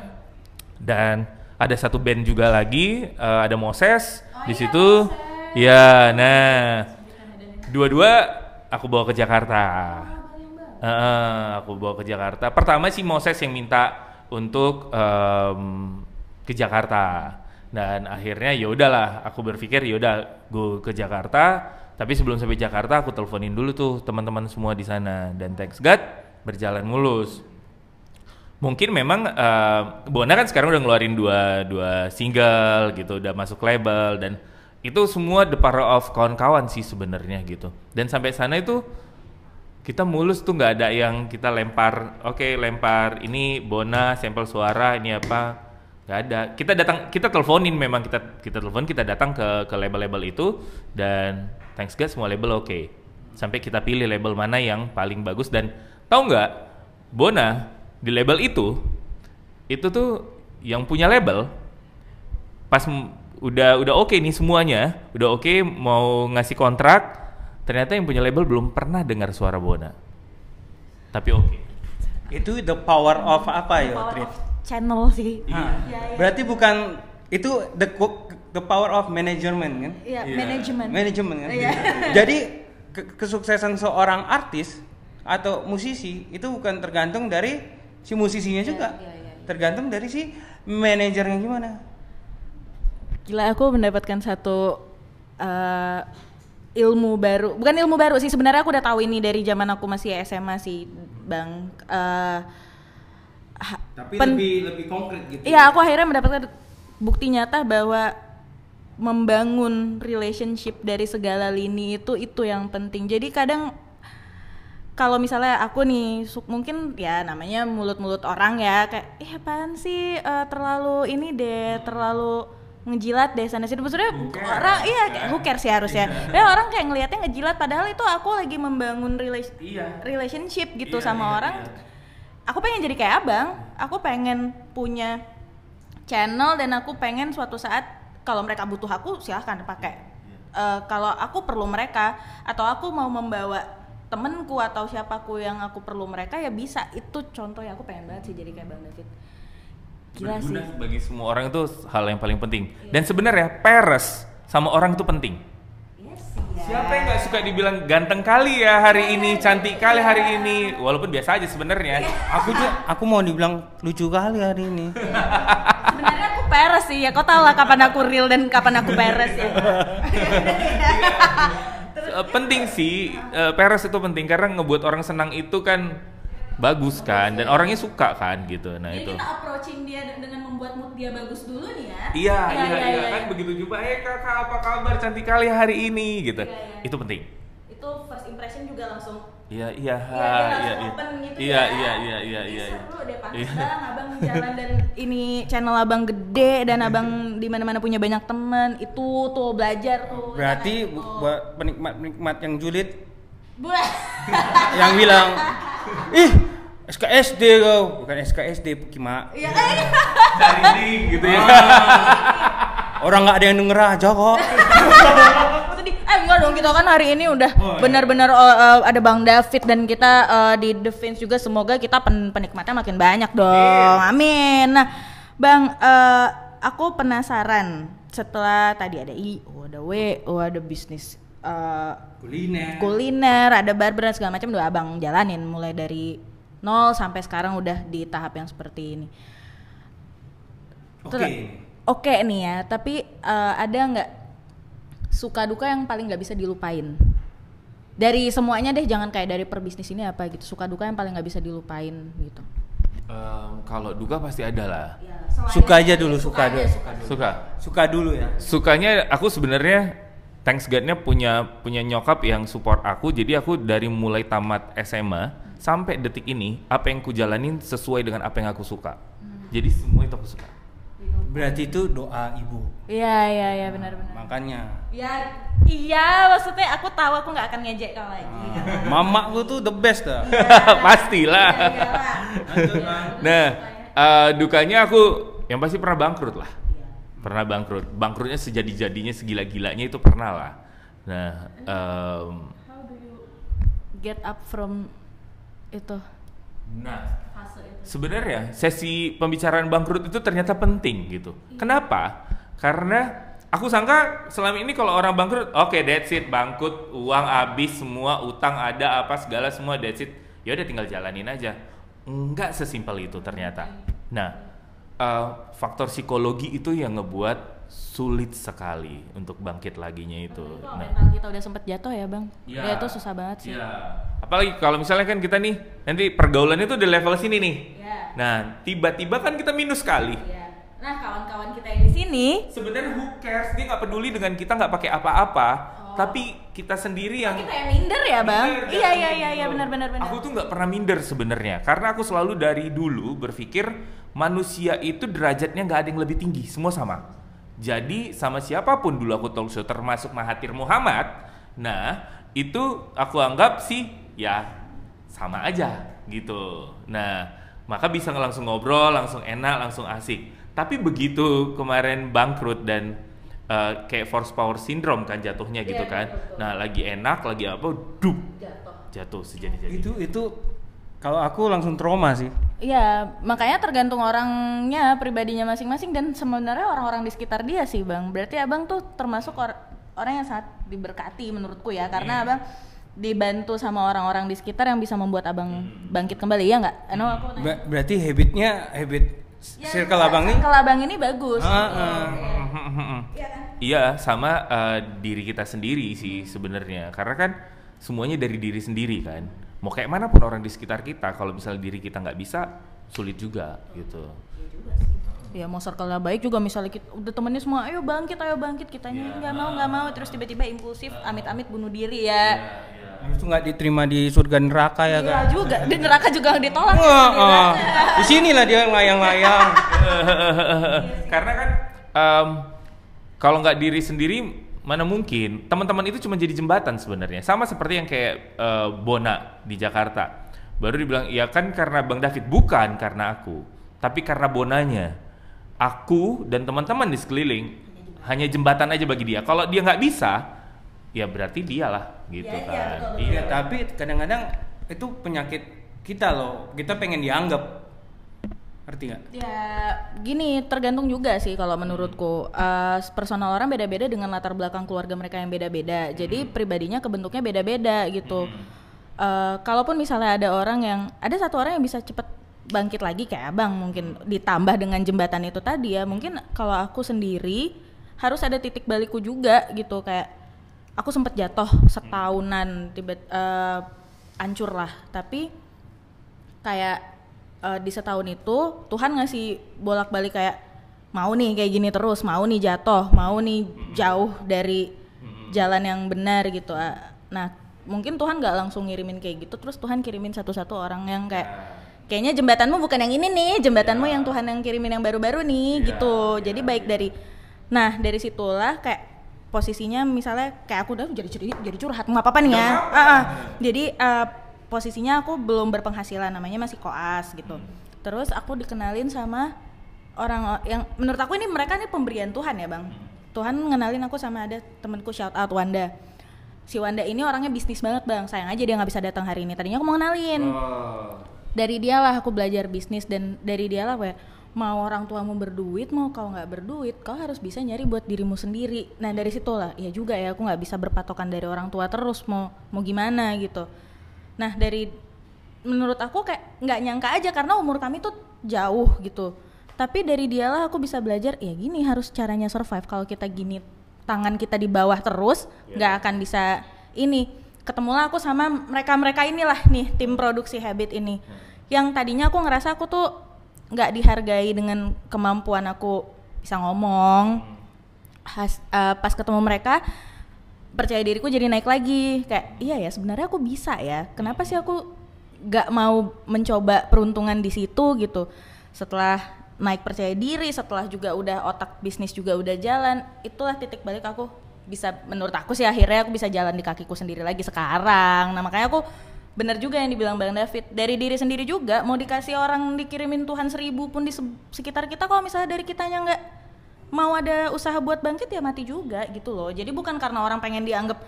dan ada satu band juga lagi eh, ada Moses di situ. Ya, nah dua-dua aku bawa ke Jakarta. Heeh, aku bawa ke Jakarta. Pertama sih Moses yang minta untuk em, ke Jakarta. Dan akhirnya ya udahlah, aku berpikir ya udah gue ke Jakarta. Tapi sebelum sampai Jakarta aku teleponin dulu tuh teman-teman semua di sana dan thanks God berjalan mulus. Mungkin memang eh, Bona kan sekarang udah ngeluarin dua dua single gitu, udah masuk label dan itu semua the power of kawan-kawan sih sebenarnya gitu. Dan sampai sana itu kita mulus tuh nggak ada yang kita lempar oke lempar ini bona sampel suara ini apa nggak ada. Kita datang kita teleponin memang kita kita telepon kita datang ke ke label-label itu dan thanks God semua label oke. Sampai kita pilih label mana yang paling bagus dan tahu nggak bona di label itu itu tuh yang punya label pas udah udah oke nih semuanya udah oke mau ngasih kontrak ternyata yang punya label belum pernah dengar suara Bona. Tapi oke. Itu the power of apa ya, Trit? Channel sih. Iya, iya. Berarti bukan itu the the power of management kan? Iya, Iya. manajemen. Manajemen kan? Iya. Jadi ke- kesuksesan seorang artis atau musisi itu bukan tergantung dari si musisinya juga. iya, iya, iya. Tergantung dari si manajernya gimana. Gila aku mendapatkan satu eh, ilmu baru. Bukan ilmu baru sih sebenarnya aku udah tahu ini dari zaman aku masih SMA sih, Bang. Eh, ha- pen- lebih konkret gitu. Iya, aku akhirnya mendapatkan bukti nyata bahwa membangun relationship dari segala lini itu itu yang penting. Jadi kadang kalau misalnya aku nih mungkin ya namanya mulut-mulut orang ya kayak eh apaan sih eh, terlalu ini deh terlalu ngejilat deh sana sini maksudnya orang iya kayak who cares ya harusnya ya orang kayak ngelihatnya ngejilat padahal itu aku lagi membangun rela- Iya. relationship gitu Iya, sama iya, orang iya. Aku pengen jadi kayak abang. Aku pengen punya channel dan aku pengen suatu saat kalau mereka butuh aku silahkan pakai Eh, kalau aku perlu mereka atau aku mau membawa temenku atau siapaku yang aku perlu mereka ya bisa. Itu contoh yang aku pengen banget sih jadi kayak bang David. Gila sih. berguna bagi semua orang itu hal yang paling penting. Dan sebenarnya peres sama orang itu penting. Iya sih. Siapa yang nggak suka dibilang ganteng kali ya hari ini cantik kali hari ini? Walaupun biasa aja sebenarnya. Aku juga aku mau dibilang lucu kali hari ini. sebenarnya aku peres sih ya. Kau tau lah kapan aku real dan kapan aku peres ya. Eh, penting sih eh, peres itu penting karena ngebuat orang senang itu kan bagus kan dan orangnya suka kan gitu. Nah jadi itu. kita approaching dia de- dengan membuat mood dia bagus dulu nih ya. Iya iya iya kan begitu jumpa eh kakak apa kabar cantik kali hari ini? Gitu. Iya, iya. itu penting. Itu first impression juga langsung. Iya iya Iya, dia langsung iya. iya gitu iya ya. iya iya iya iya seru deh pantas Iya. bang abang jalan dan ini channel abang gede dan abang di mana mana punya banyak teman. Itu tuh belajar tuh ya Berarti kan? buat penikmat-penikmat yang julid Buah. yang bilang, "Ih, SKSD kau." Bukan SKSD, Kima. Iya, eh, cari link gitu ya Orang nggak ada yang denger aja kok. Tadi, eh enggak dong kita kan hari ini udah Oh, iya. benar-benar uh, uh, ada Bang David dan kita uh, di The Fins juga semoga kita pen penikmatnya makin banyak dong. Amin. Nah, Bang uh, aku penasaran setelah tadi ada I, oh ada W, oh ada bisnis uh, Kuliner. kuliner, ada barber dan segala macam udah Abang jalanin mulai dari nol sampai sekarang udah di tahap yang seperti ini. Oke. Ter- Oke nih ya, tapi eh, ada nggak suka duka yang paling nggak bisa dilupain? Dari semuanya deh, jangan kayak dari perbisnis ini apa gitu. Suka duka yang paling nggak bisa dilupain gitu. Em, kalau duka pasti ada lah. Suka aja dulu, suka dulu. Suka. Suka dulu ya. Sukanya aku sebenarnya thanks God-nya punya punya nyokap yang support aku. Jadi aku dari mulai tamat SMA sampai detik ini apa yang ku jalanin sesuai dengan apa yang aku suka. Jadi semua itu aku suka. Berarti itu doa ibu. Iya iya iya benar-benar. Makanya Ya iya maksudnya aku tahu aku nggak akan ngejek kau lagi. mamaku tuh the best dah. Pastilah. Iya, Pak. Nah, eh, dukanya aku yang pasti pernah bangkrut lah. Pernah bangkrut. Bangkrutnya sejadi-jadinya segila-gilanya itu pernah lah. Nah, em, How do you get up from itu nah sebenarnya sesi pembicaraan bangkrut itu ternyata penting gitu. Kenapa? Karena aku sangka selama ini kalau orang bangkrut, oke that's it, bangkrut, uang habis semua, utang ada apa segala semua that's it. Ya udah tinggal jalanin aja. Enggak sesimpel itu ternyata. Nah, eh, faktor psikologi itu yang ngebuat sulit sekali untuk bangkit laginya itu. Kalau Nah, mental kita udah sempet jatuh ya bang, Iya. ya itu susah banget sih. Iya. Apalagi kalau misalnya kan kita nih nanti pergaulan itu di level sini nih. Iya. Nah, tiba-tiba kan kita minus sekali. Iya. Nah kawan-kawan kita yang di sini, Sebenarnya who cares? Dia nggak peduli dengan kita nggak pakai apa-apa, tapi kita sendiri yang kita yang minder ya bang. Minder, iya iya iya iya gitu. benar-benar benar. Aku tuh nggak pernah minder sebenarnya, karena aku selalu dari dulu berpikir manusia itu derajatnya nggak ada yang lebih tinggi, semua sama. Jadi sama siapa pun dulu aku talk show, termasuk Mahathir Muhammad, nah itu aku anggap sih ya sama aja gitu. Nah maka bisa langsung ngobrol, langsung enak, langsung asik. Tapi begitu kemarin bangkrut dan eh, kayak force power syndrome kan jatuhnya gitu Iya, kan. betul. Nah lagi enak, lagi apa, dup Jatuh. jatuh sejadi-jadi. itu itu kalau aku langsung trauma sih. Iya, makanya tergantung orangnya, pribadinya masing-masing dan sebenarnya orang-orang di sekitar dia sih, Bang. Berarti Abang tuh termasuk or- orang yang sangat diberkati menurutku ya, karena Abang dibantu sama orang-orang di sekitar yang bisa membuat Abang bangkit kembali ya nggak? Anu aku nanya. Ber- berarti habitnya habit Ya, circle abang nih. Circle Abang ini bagus. Ah, ah. Iya kan? Iya, sama eh, diri kita sendiri sih sebenarnya. Karena kan semuanya dari diri sendiri kan. Mau kayak mana pun orang di sekitar kita, kalau misalnya diri kita nggak bisa, sulit juga gitu. Ya mau circle baik juga misalnya kita udah temennya semua ayo bangkit ayo bangkit kitanya nggak mau nggak mau terus tiba-tiba impulsif amit-amit bunuh diri ya. Habis itu nggak diterima di surga neraka ya Iya kan? juga di neraka juga ditolak. Di ah. neraka. di sinilah dia layang-layang. Karena kan em, kalau nggak diri sendiri mana mungkin teman-teman itu cuma jadi jembatan sebenarnya sama seperti yang kayak eh, Bona di Jakarta baru dibilang ya kan karena Bang David bukan karena aku tapi karena Bonanya aku dan teman-teman di sekeliling hanya jembatan aja bagi dia kalau dia nggak bisa ya berarti dialah gitu Iya, iya, kan betul, betul. iya Ya, tapi kadang-kadang itu penyakit kita loh. Kita pengen dianggap. Ngerti nggak? Ya gini tergantung juga sih kalau menurutku Eh, personal orang beda-beda dengan latar belakang keluarga mereka yang beda-beda. Jadi pribadinya kebentuknya beda-beda gitu. Eh, kalaupun misalnya ada orang yang ada satu orang yang bisa cepet bangkit lagi kayak abang mungkin ditambah dengan jembatan itu tadi ya mungkin kalau aku sendiri harus ada titik balikku juga gitu kayak aku sempet jatuh setahunan tiba eh, hancur lah. Tapi kayak eh, di setahun itu Tuhan ngasih bolak-balik kayak mau nih kayak gini terus, mau nih jatuh, mau nih jauh dari jalan yang benar gitu. Ah, Nah, mungkin Tuhan nggak langsung ngirimin kayak gitu, terus Tuhan kirimin satu-satu orang yang kayak kayaknya jembatanmu bukan yang ini nih, jembatanmu yang Tuhan yang kirimin yang baru-baru nih gitu. Jadi baik dari Nah, dari situlah kayak posisinya misalnya kayak aku udah jadi jadi, jadi curhat nggak apa-apa nih ya. Ah, ah. Jadi eh, posisinya aku belum berpenghasilan namanya masih koas gitu. Terus aku dikenalin sama orang yang menurut aku ini mereka nih pemberian Tuhan ya, Bang. Tuhan ngenalin aku sama ada temenku shout out Wanda. Si Wanda ini orangnya bisnis banget, Bang. Sayang aja dia nggak bisa datang hari ini. Tadinya aku mau kenalin dari dialah aku belajar bisnis dan dari dialah kayak mau orang tuamu berduit mau kau nggak berduit kau harus bisa nyari buat dirimu sendiri. Nah dari situlah ya juga ya aku nggak bisa berpatokan dari orang tua terus mau mau gimana gitu. Nah dari menurut aku kayak nggak nyangka aja karena umur kami tuh jauh gitu. Tapi dari dialah aku bisa belajar ya gini harus caranya survive kalau kita gini tangan kita di bawah terus nggak akan bisa ini ketemulah aku sama mereka-mereka inilah nih tim produksi habit ini. Yang tadinya aku ngerasa aku tuh nggak dihargai dengan kemampuan aku bisa ngomong. Has- eh, pas ketemu mereka percaya diriku jadi naik lagi. Kayak iya ya sebenarnya aku bisa ya. Kenapa sih aku nggak mau mencoba peruntungan di situ? gitu. Setelah naik percaya diri setelah juga udah otak bisnis juga udah jalan itulah titik balik aku bisa menurut aku sih akhirnya aku bisa jalan di kakiku sendiri lagi sekarang. Nah makanya aku benar juga yang dibilang bang David. Dari diri sendiri juga mau dikasih orang dikirimin Tuhan seribu pun di se- sekitar kita kalau misalnya dari kitanya nggak mau ada usaha buat bangkit ya mati juga gitu loh. Jadi bukan karena orang pengen dianggap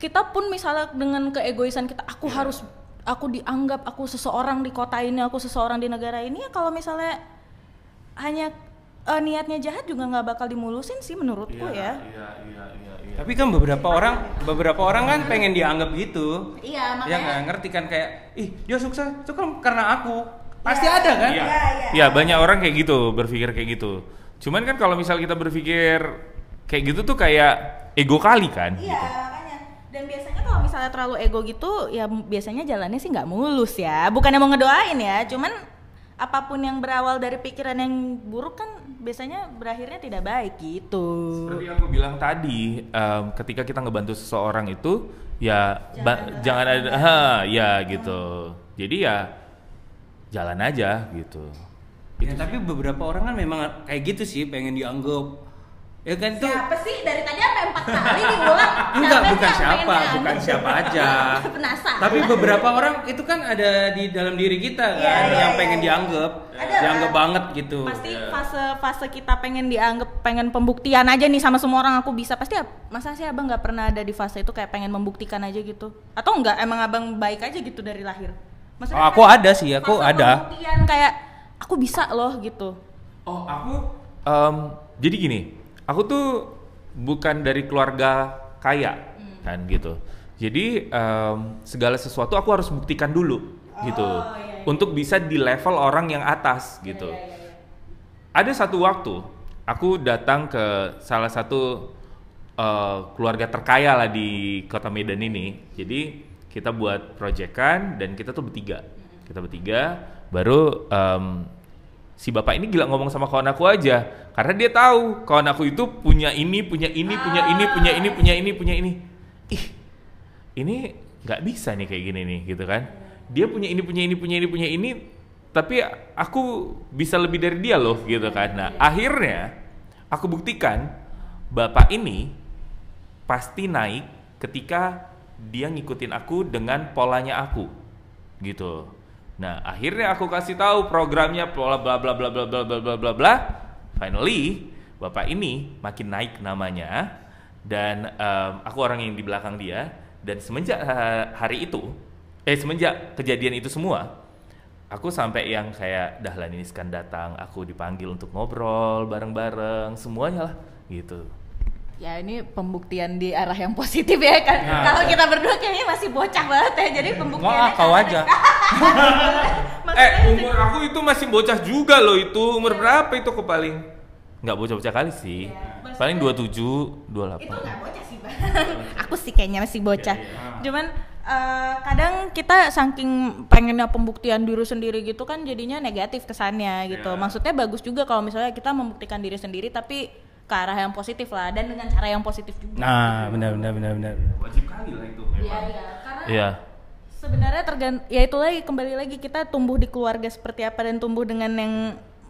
kita pun misalnya dengan keegoisan kita aku harus aku dianggap aku seseorang di kota ini aku seseorang di negara ini ya kalau misalnya hanya eh, niatnya jahat juga nggak bakal dimulusin sih menurutku ya Iya, iya, iya, iya. Tapi kan beberapa orang, beberapa orang kan pengen dianggap gitu. iya Ya nggak ngerti kan kayak, ih dia sukses itu kan karena aku. Pasti Ya. ada kan? Iya, Iya, banyak orang kayak gitu, berpikir kayak gitu. Cuman kan kalau misal kita berpikir kayak gitu tuh kayak ego kali kan. Iya gitu. makanya. Dan biasanya kalau misalnya terlalu ego gitu, ya biasanya jalannya sih nggak mulus ya. Bukannya mau ngedoain ya, cuman apa pun yang berawal dari pikiran yang buruk kan biasanya berakhirnya tidak baik gitu. Seperti yang aku bilang tadi, em, ketika kita ngebantu seseorang itu ya ba- jangan ada, ha, ya gitu. Jadi ya jalan aja gitu. Ya, tapi beberapa orang kan memang kayak gitu sih, pengen dianggap. Ya kan itu Siapa sih dari tadi apa empat kali diulang? Enggak, Siapa bukan siapa, pengen bukan siapa aja. Penasaran. Tapi beberapa orang itu kan ada di dalam diri kita kan Iya, iya, yang iya, pengen iya. dianggap, Ada dianggap lah. banget gitu. pasti fase fase kita pengen dianggap pengen pembuktian aja nih sama semua orang aku bisa pasti masa sih abang nggak pernah ada di fase itu kayak pengen membuktikan aja gitu atau enggak emang abang baik aja gitu dari lahir Oh, aku kayak ada sih, aku fase ada. pembuktian kayak aku bisa loh gitu Oh, aku em, jadi gini, aku tuh bukan dari keluarga kaya kan gitu. Jadi em, segala sesuatu aku harus buktikan dulu gitu iya, iya. untuk bisa di level orang yang atas gitu. Ada satu waktu aku datang ke salah satu eh, keluarga terkaya lah di kota Medan ini. Jadi kita buat proyekan dan kita tuh bertiga. Kita bertiga baru em, si bapak ini gila ngomong sama kawan aku aja karena dia tahu kawan aku itu punya ini, punya ini, punya ini, punya ini, punya ini, punya ini. Ih, ini nggak bisa nih kayak gini nih gitu kan. Dia punya ini, punya ini, punya ini, punya ini, tapi aku bisa lebih dari dia loh gitu kan. Nah akhirnya aku buktikan bapak ini pasti naik ketika dia ngikutin aku dengan polanya aku gitu. Nah akhirnya aku kasih tahu programnya bla bla bla bla bla bla bla bla bla. Finally bapak ini makin naik namanya. Dan em, aku orang yang di belakang dia. Dan semenjak ha- hari itu eh semenjak kejadian itu semua aku sampai yang kayak Dahlan ini sekan datang aku dipanggil untuk ngobrol bareng-bareng semuanya lah gitu ya ini pembuktian di arah yang positif ya kan? Nah. kalau kita berdua kayaknya masih bocah banget ya jadi pembuktiannya Wah, kau aja. eh umur aku itu masih bocah juga loh itu. Umur berapa itu aku paling? Nggak bocah-bocah kali sih. Iya, paling maksudnya- 27 28 itu nggak bocah sih bang. Aku sih kayaknya masih bocah. Cuman eh, kadang kita saking pengennya pembuktian diri sendiri gitu kan jadinya negatif kesannya gitu. Ya. maksudnya bagus juga kalau misalnya kita membuktikan diri sendiri tapi ke arah yang positif lah dan dengan cara yang positif juga Nah, benar benar benar benar. wajib kali lah itu Iya, memang iya. Karena iya sebenarnya tergant ya itu lagi kembali lagi kita tumbuh di keluarga seperti apa dan tumbuh dengan yang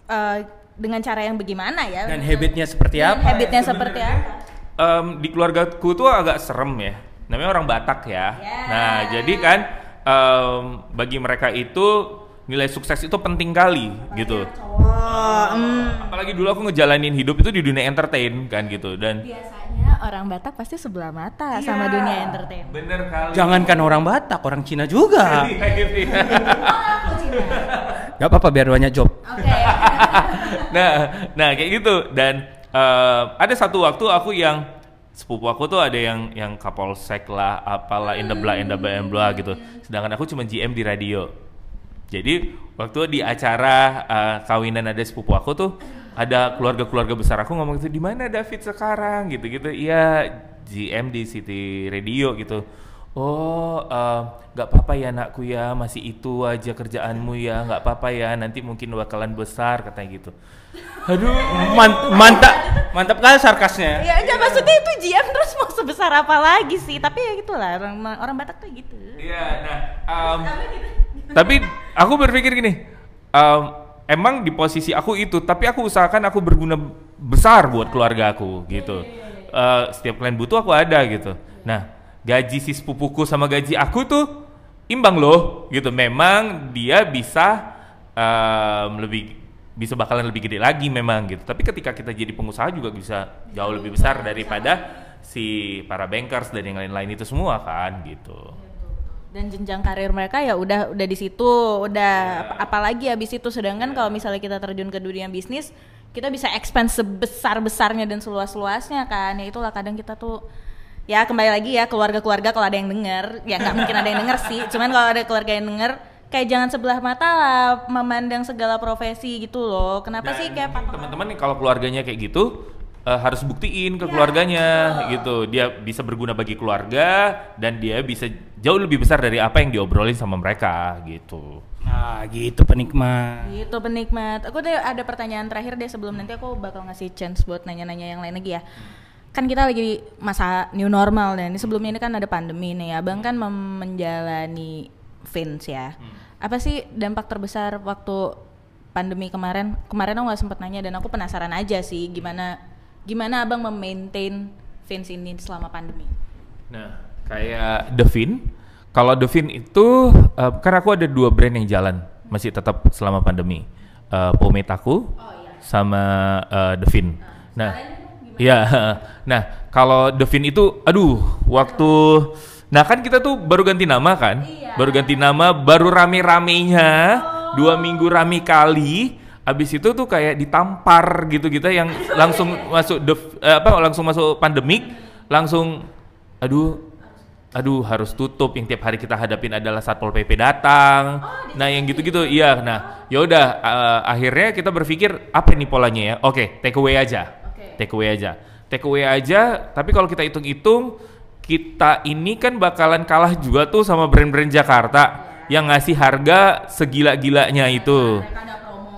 eh, dengan cara yang bagaimana ya Dan habitnya seperti Dan apa? habitnya seperti apa Em, di keluargaku tuh agak serem ya namanya orang Batak ya Ya. nah jadi kan em, bagi mereka itu nilai sukses itu penting kali gitu oh, hmm. apalagi dulu aku ngejalanin hidup itu di dunia entertain kan gitu dan biasanya orang Batak pasti sebelah mata sama Iya. dunia entertain bener kali Jangankan orang Batak, orang Cina juga. Iya, gitu ya. aku Cina Gak apa-apa biar banyak job. oke nah, nah kayak gitu dan eh, ada satu waktu aku yang sepupu aku tuh ada yang yang kapolsek lah, apalah in the blah in the blah in the blah gitu. Sedangkan aku cuma GM di radio. Jadi waktu di acara uh, kawinan ada sepupu aku tuh ada keluarga-keluarga besar aku ngomong gitu di mana David sekarang gitu-gitu. Iya GM di City Radio gitu. Oh, eh, nggak apa-apa ya anakku ya, masih itu aja kerjaanmu ya, nggak apa-apa ya, nanti mungkin bakalan besar katanya gitu. Aduh, man- mantap, mantap kali sarkasnya. Ya enggak maksudnya itu GM terus mau sebesar apa lagi sih? Tapi ya gitulah orang orang Batak tuh gitu. Iya, nah, um, tapi aku berpikir gini, um, emang di posisi aku itu, tapi aku usahakan aku berguna besar buat keluarga aku gitu. Eh, setiap kalian butuh aku ada gitu. Nah, gaji si sepupuku sama gaji aku tuh imbang loh gitu. Memang dia bisa um, lebih bisa bakalan lebih gede lagi memang gitu. Tapi ketika kita jadi pengusaha juga bisa jauh lebih besar daripada si para bankers dan yang lain-lain itu semua kan gitu. Dan jenjang karir mereka ya udah udah di situ, udah ap- apalagi habis itu sedangkan kalau misalnya kita terjun ke dunia bisnis, kita bisa expand sebesar-besarnya dan seluas-luasnya kan. Ya itulah kadang kita tuh ya kembali lagi ya keluarga-keluarga kalau ada yang denger, ya nggak mungkin ada yang denger sih. Cuman kalau ada keluarga yang denger kayak jangan sebelah mata lah memandang segala profesi gitu loh. Kenapa sih kayak teman-teman nih kalau keluarganya kayak gitu eh, harus buktiin ke keluarganya gitu dia bisa berguna bagi keluarga dan dia bisa jauh lebih besar dari apa yang diobrolin sama mereka gitu Nah, gitu penikmat. Gitu penikmat. Aku deh ada pertanyaan terakhir deh sebelum nanti aku bakal ngasih chance buat nanya-nanya yang lain lagi ya. Kan kita lagi di masa new normal dan ini sebelumnya ini kan ada pandemi nih. Abang kan menjalani Vince ya. Apa sih dampak terbesar waktu pandemi kemarin? Kemarin aku nggak sempat nanya dan aku penasaran aja sih gimana gimana abang memaintain Vince ini selama pandemi. nah kayak Devin kalau Devin itu eh, kan aku ada dua brand yang jalan masih tetap selama pandemi Eh, pomade aku sama eh, Devin nah Iya, nah kalau Devin itu, aduh, waktu, nah kan kita tuh baru ganti nama kan, baru ganti nama, baru rame-ramenya, dua minggu rame kali, abis itu tuh kayak ditampar gitu kita yang langsung masuk def- eh, apa, langsung masuk pandemik, langsung, aduh, aduh harus tutup yang tiap hari kita hadapin adalah satpol pp datang. Nah yang gitu-gitu iya nah yaudah eh, akhirnya kita berpikir apa ini polanya ya? Oke take away aja take away aja take away aja tapi kalau kita hitung-hitung kita ini kan bakalan kalah juga tuh sama brand-brand Jakarta yang ngasih harga segila-gilanya itu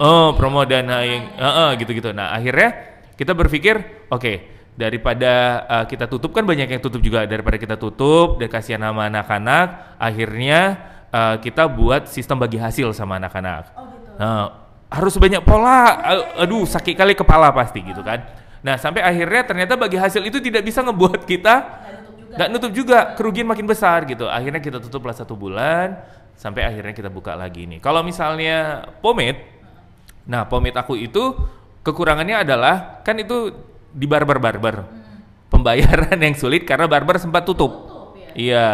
Oh, promo dan uh, yang uh, uh, gitu-gitu. Nah, akhirnya kita berpikir, oke, daripada uh, kita tutup kan banyak yang tutup juga daripada kita tutup dan kasihan sama anak-anak, akhirnya uh, kita buat sistem bagi hasil sama anak-anak. Nah, harus banyak pola. Aduh, sakit kali kepala pasti gitu kan. Nah, sampai akhirnya ternyata bagi hasil itu tidak bisa ngebuat kita nggak nutup juga kerugian makin besar gitu akhirnya kita tutuplah satu bulan sampai akhirnya kita buka lagi nih kalau misalnya pomade Nah, pomade aku itu kekurangannya adalah kan itu di barber-barber. Pembayaran yang sulit karena barber sempat tutup. Iya.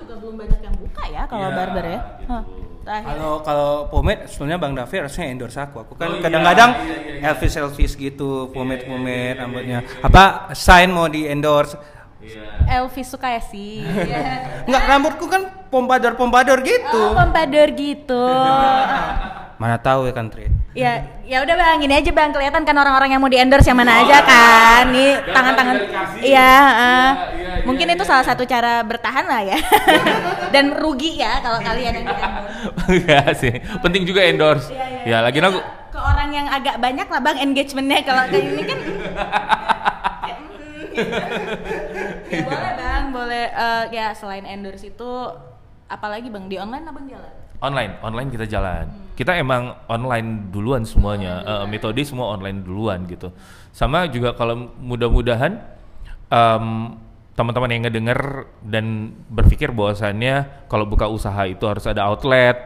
Juga belum banyak yang buka ya kalau Iya, barber ya. gitu. Hah, terakhir. Kalau kalau pomade sebenarnya Bang Davi harusnya endorse aku. Aku kan Oh, iya, kadang-kadang iya, iya, Elvis Elvis gitu, pomade pomade rambutnya. Apa sign mau di endorse? Elvis suka ya sih. Iya. Enggak, rambutku kan pompadour-pompadour gitu. Oh, pompadour gitu. Mana tahu ya kan, Tri. ya, ya udah bang, ini aja bang kelihatan kan orang-orang yang mau di endorse yang mana aja kan. Nih tangan-tangan. Iya. iya, Mungkin iya, itu iya. salah satu cara bertahan lah ya. Dan rugi ya kalau kalian yang di endorse. Enggak sih. Penting juga endorse. Iya, iya. Ya, lagi aku ke orang yang agak banyak lah bang engagementnya kalau kayak ini kan. Ya, boleh bang, boleh. Eh, ya selain endorse itu, apalagi bang di online abang jalan? Online, online kita jalan. Kita emang online duluan semuanya. Eh, metode semua online duluan gitu. Sama juga kalau mudah-mudahan em, teman-teman yang ngedenger dan berpikir bahwasannya kalau buka usaha itu harus ada outlet.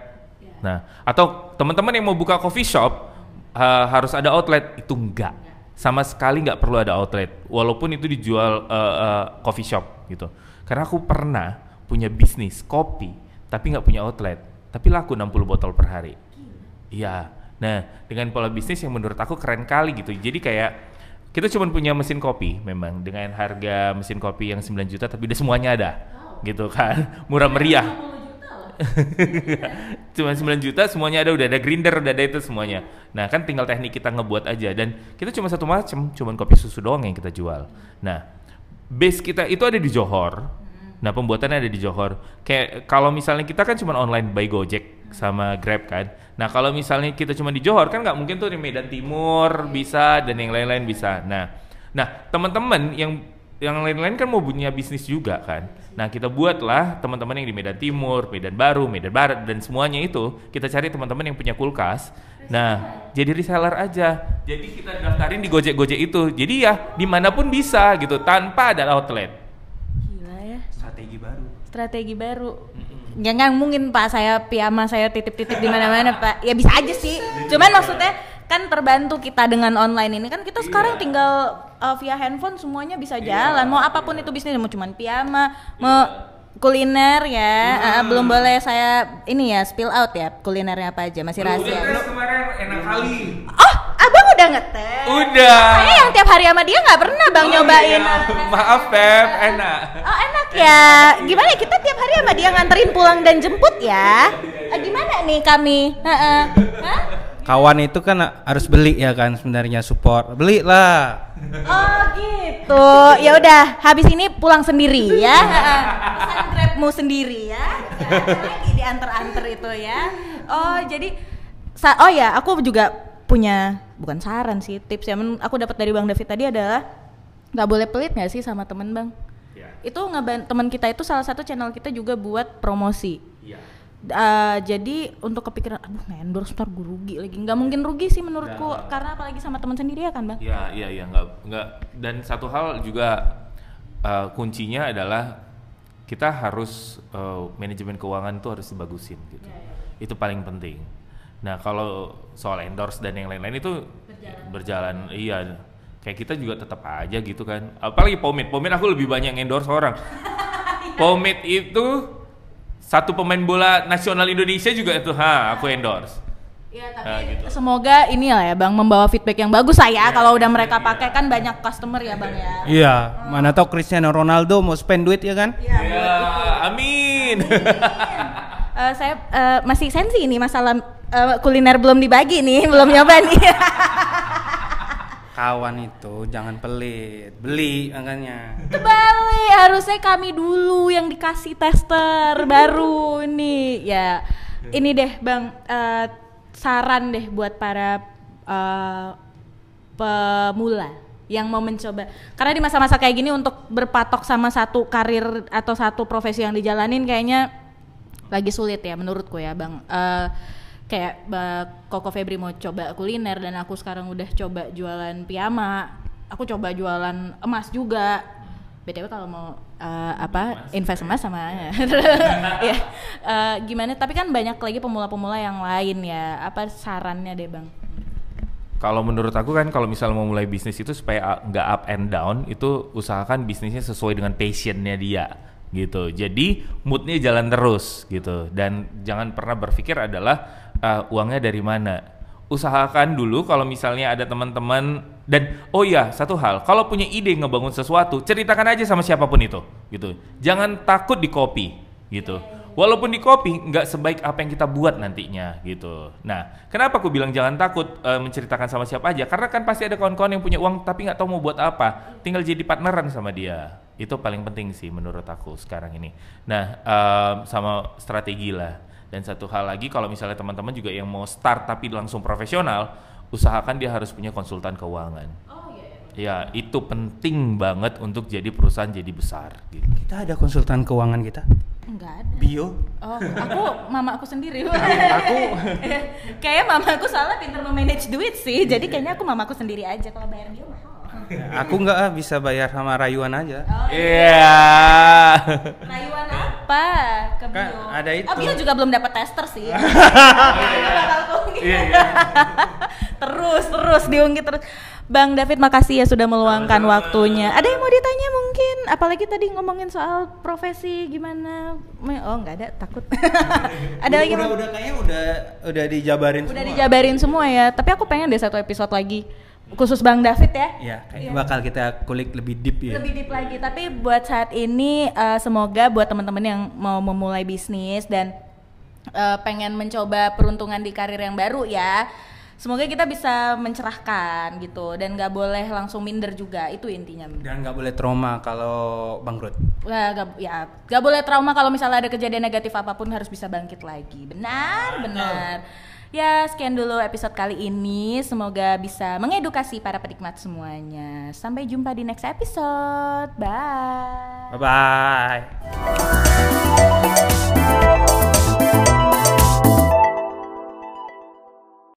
Nah, atau teman-teman yang mau buka coffee shop eh, harus ada outlet itu enggak. Sama sekali nggak perlu ada outlet. Walaupun itu dijual eh, eh, coffee shop gitu. Karena aku pernah punya bisnis kopi tapi nggak punya outlet tapi laku 60 botol per hari. Iya. Nah dengan pola bisnis yang menurut aku keren kali gitu. Jadi kayak kita cuma punya mesin kopi memang dengan harga mesin kopi yang 9 juta tapi udah semuanya ada. Gitu kan. Murah meriah. Cuma 9 juta semuanya ada udah ada grinder udah ada itu semuanya. Nah kan tinggal teknik kita ngebuat aja. Dan kita cuma satu macam cuman kopi susu doang yang kita jual. Nah base kita itu ada di Johor nah pembuatannya ada di Johor kayak kalau misalnya kita kan cuma online by Gojek sama Grab kan nah kalau misalnya kita cuma di Johor kan nggak mungkin tuh di Medan Timur bisa dan yang lain-lain bisa nah nah teman-teman yang yang lain-lain kan mau punya bisnis juga kan. Nah kita buatlah teman-teman yang di Medan Timur, Medan Baru, Medan Barat dan semuanya itu kita cari teman-teman yang punya kulkas. Nah jadi reseller aja. Jadi kita daftarin di Gojek-Gojek itu. Jadi ya di mana pun bisa gitu tanpa ada outlet. Strategi baru. Strategi baru. Ya nggak mungkin Pak saya piyama saya titip-titip di mana-mana Pak. Ya bisa aja sih. Cuman maksudnya kan terbantu kita dengan online ini kan kita sekarang tinggal uh, via handphone semuanya bisa jalan. Mau apa pun itu bisnis mau cuman piyama, mau kuliner ya. Uh, belum boleh saya ini ya spill out ya kulinernya apa aja masih rahasia. kemarin enak kali. Oh, abang udah ngetes. Udah. Saya yang tiap hari sama dia nggak pernah bang Oh, nyobain. iya. Maaf Pep, enak. Oh enak ya. Gimana ya, kita tiap hari sama dia nganterin pulang dan jemput ya? Eh, gimana nih kami? Heeh. Hah? Kawan itu kan harus beli ya kan sebenarnya support. Beli lah. Oh gitu. Ya udah, habis ini pulang sendiri ya. Pesan grabmu sendiri ya. Lagi diantar-antar itu ya. Oh jadi, sa oh ya aku juga punya bukan saran sih tips ya. Men- Aku dapat dari Bang David tadi adalah nggak boleh pelit nggak sih sama temen bang? Ya. Itu teman kita itu salah satu channel kita juga buat promosi. Iya. Uh, jadi untuk kepikiran aduh nge-endorse ntar gue rugi lagi nggak mungkin rugi sih menurutku karena apalagi sama teman sendiri ya kan bang Iya, iya, iya, nggak, nggak. Dan satu hal juga uh, kuncinya adalah kita harus uh, manajemen keuangan itu harus dibagusin gitu. Itu paling penting. Nah kalau soal endorse dan yang lain-lain itu berjalan, iya. Kayak kita juga tetap aja gitu kan. Apalagi pomade, pomade aku lebih banyak endorse orang. pomade itu satu pemain bola nasional Indonesia juga itu, ha, aku endorse. Iya Nah, gitu. semoga ini lah ya bang membawa feedback yang bagus saya kalau udah mereka pakai kan banyak customer ya bang ya Iya, mana tahu Cristiano Ronaldo mau spend duit ya kan? Iya, Ya, amin. Eh, saya eh, masih sensi ini masalah eh, kuliner belum dibagi nih belum nyoba nih Kawan itu jangan pelit, beli makanya. Kebalik, harusnya kami dulu yang dikasih tester baru nih. Ya, ini deh Bang, eh, saran deh buat para eh, pemula yang mau mencoba. Karena di masa-masa kayak gini untuk berpatok sama satu karir atau satu profesi yang dijalanin kayaknya lagi sulit ya menurutku ya Bang. Eh, kayak Koko Febri mau coba kuliner dan aku sekarang udah coba jualan piyama. Aku coba jualan emas juga. BTW kalau mau eh, apa invest emas sama ya eh, gimana? Tapi kan banyak lagi pemula-pemula yang lain ya. Apa sarannya deh bang? Kalau menurut aku kan kalau misal mau mulai bisnis itu supaya uh, nggak up and down itu usahakan bisnisnya sesuai dengan passionnya dia gitu. Jadi moodnya jalan terus gitu. Dan jangan pernah berpikir adalah uh, uangnya dari mana. Usahakan dulu kalau misalnya ada teman-teman dan oh ya satu hal kalau punya ide ngebangun sesuatu ceritakan aja sama siapa pun itu gitu. Jangan takut di copy gitu. Walaupun di copy nggak sebaik apa yang kita buat nantinya gitu. Nah, kenapa aku bilang jangan takut eh, menceritakan sama siapa aja? Karena kan pasti ada kawan-kawan yang punya uang tapi nggak tahu mau buat apa. Tinggal jadi partneran sama dia. Itu paling penting sih menurut aku sekarang ini. Nah, em, sama strategi lah. Dan satu hal lagi kalau misalnya teman-teman juga yang mau start tapi langsung profesional, usahakan dia harus punya konsultan keuangan. Ya, itu penting banget untuk jadi perusahaan jadi besar gitu. Kita ada konsultan keuangan kita. enggak ada Bio. oh aku mama aku sendiri Aku kayaknya mama aku salah pintar memanage duit sih jadi kayaknya aku mama aku sendiri aja kalau bayar dia mahal aku nggak bisa bayar sama rayuan aja. oh, Iya. Rayuan apa ke bio? Kan ada itu. Oh, bio juga belum dapat tester sih. Bakal keungkit. Iya, iya. terus terus diungkit terus. Bang David makasih ya sudah meluangkan waktunya. Ada yang mau ditanya mungkin? Apalagi tadi ngomongin soal profesi gimana? Oh nggak ada, takut. ada lagi udah, udah kayaknya udah udah dijabarin Udah semua. dijabarin semua ya. Tapi aku pengen deh satu episode lagi khusus Bang David ya. Iya, kayaknya Iya. bakal kita kulik lebih deep ya. lebih deep lagi tapi buat saat ini eh, semoga buat teman-teman yang mau memulai bisnis dan eh, pengen mencoba peruntungan di karir yang baru ya. Semoga kita bisa mencerahkan gitu dan nggak boleh langsung minder juga itu intinya. Dan nggak boleh trauma kalau bangkrut. Wah, gak, ya nggak boleh trauma kalau misalnya ada kejadian negatif apa pun harus bisa bangkit lagi. Benar, benar. Ya, sekian dulu episode kali ini. Semoga bisa mengedukasi para penikmat semuanya. Sampai jumpa di next episode. Bye. Bye bye.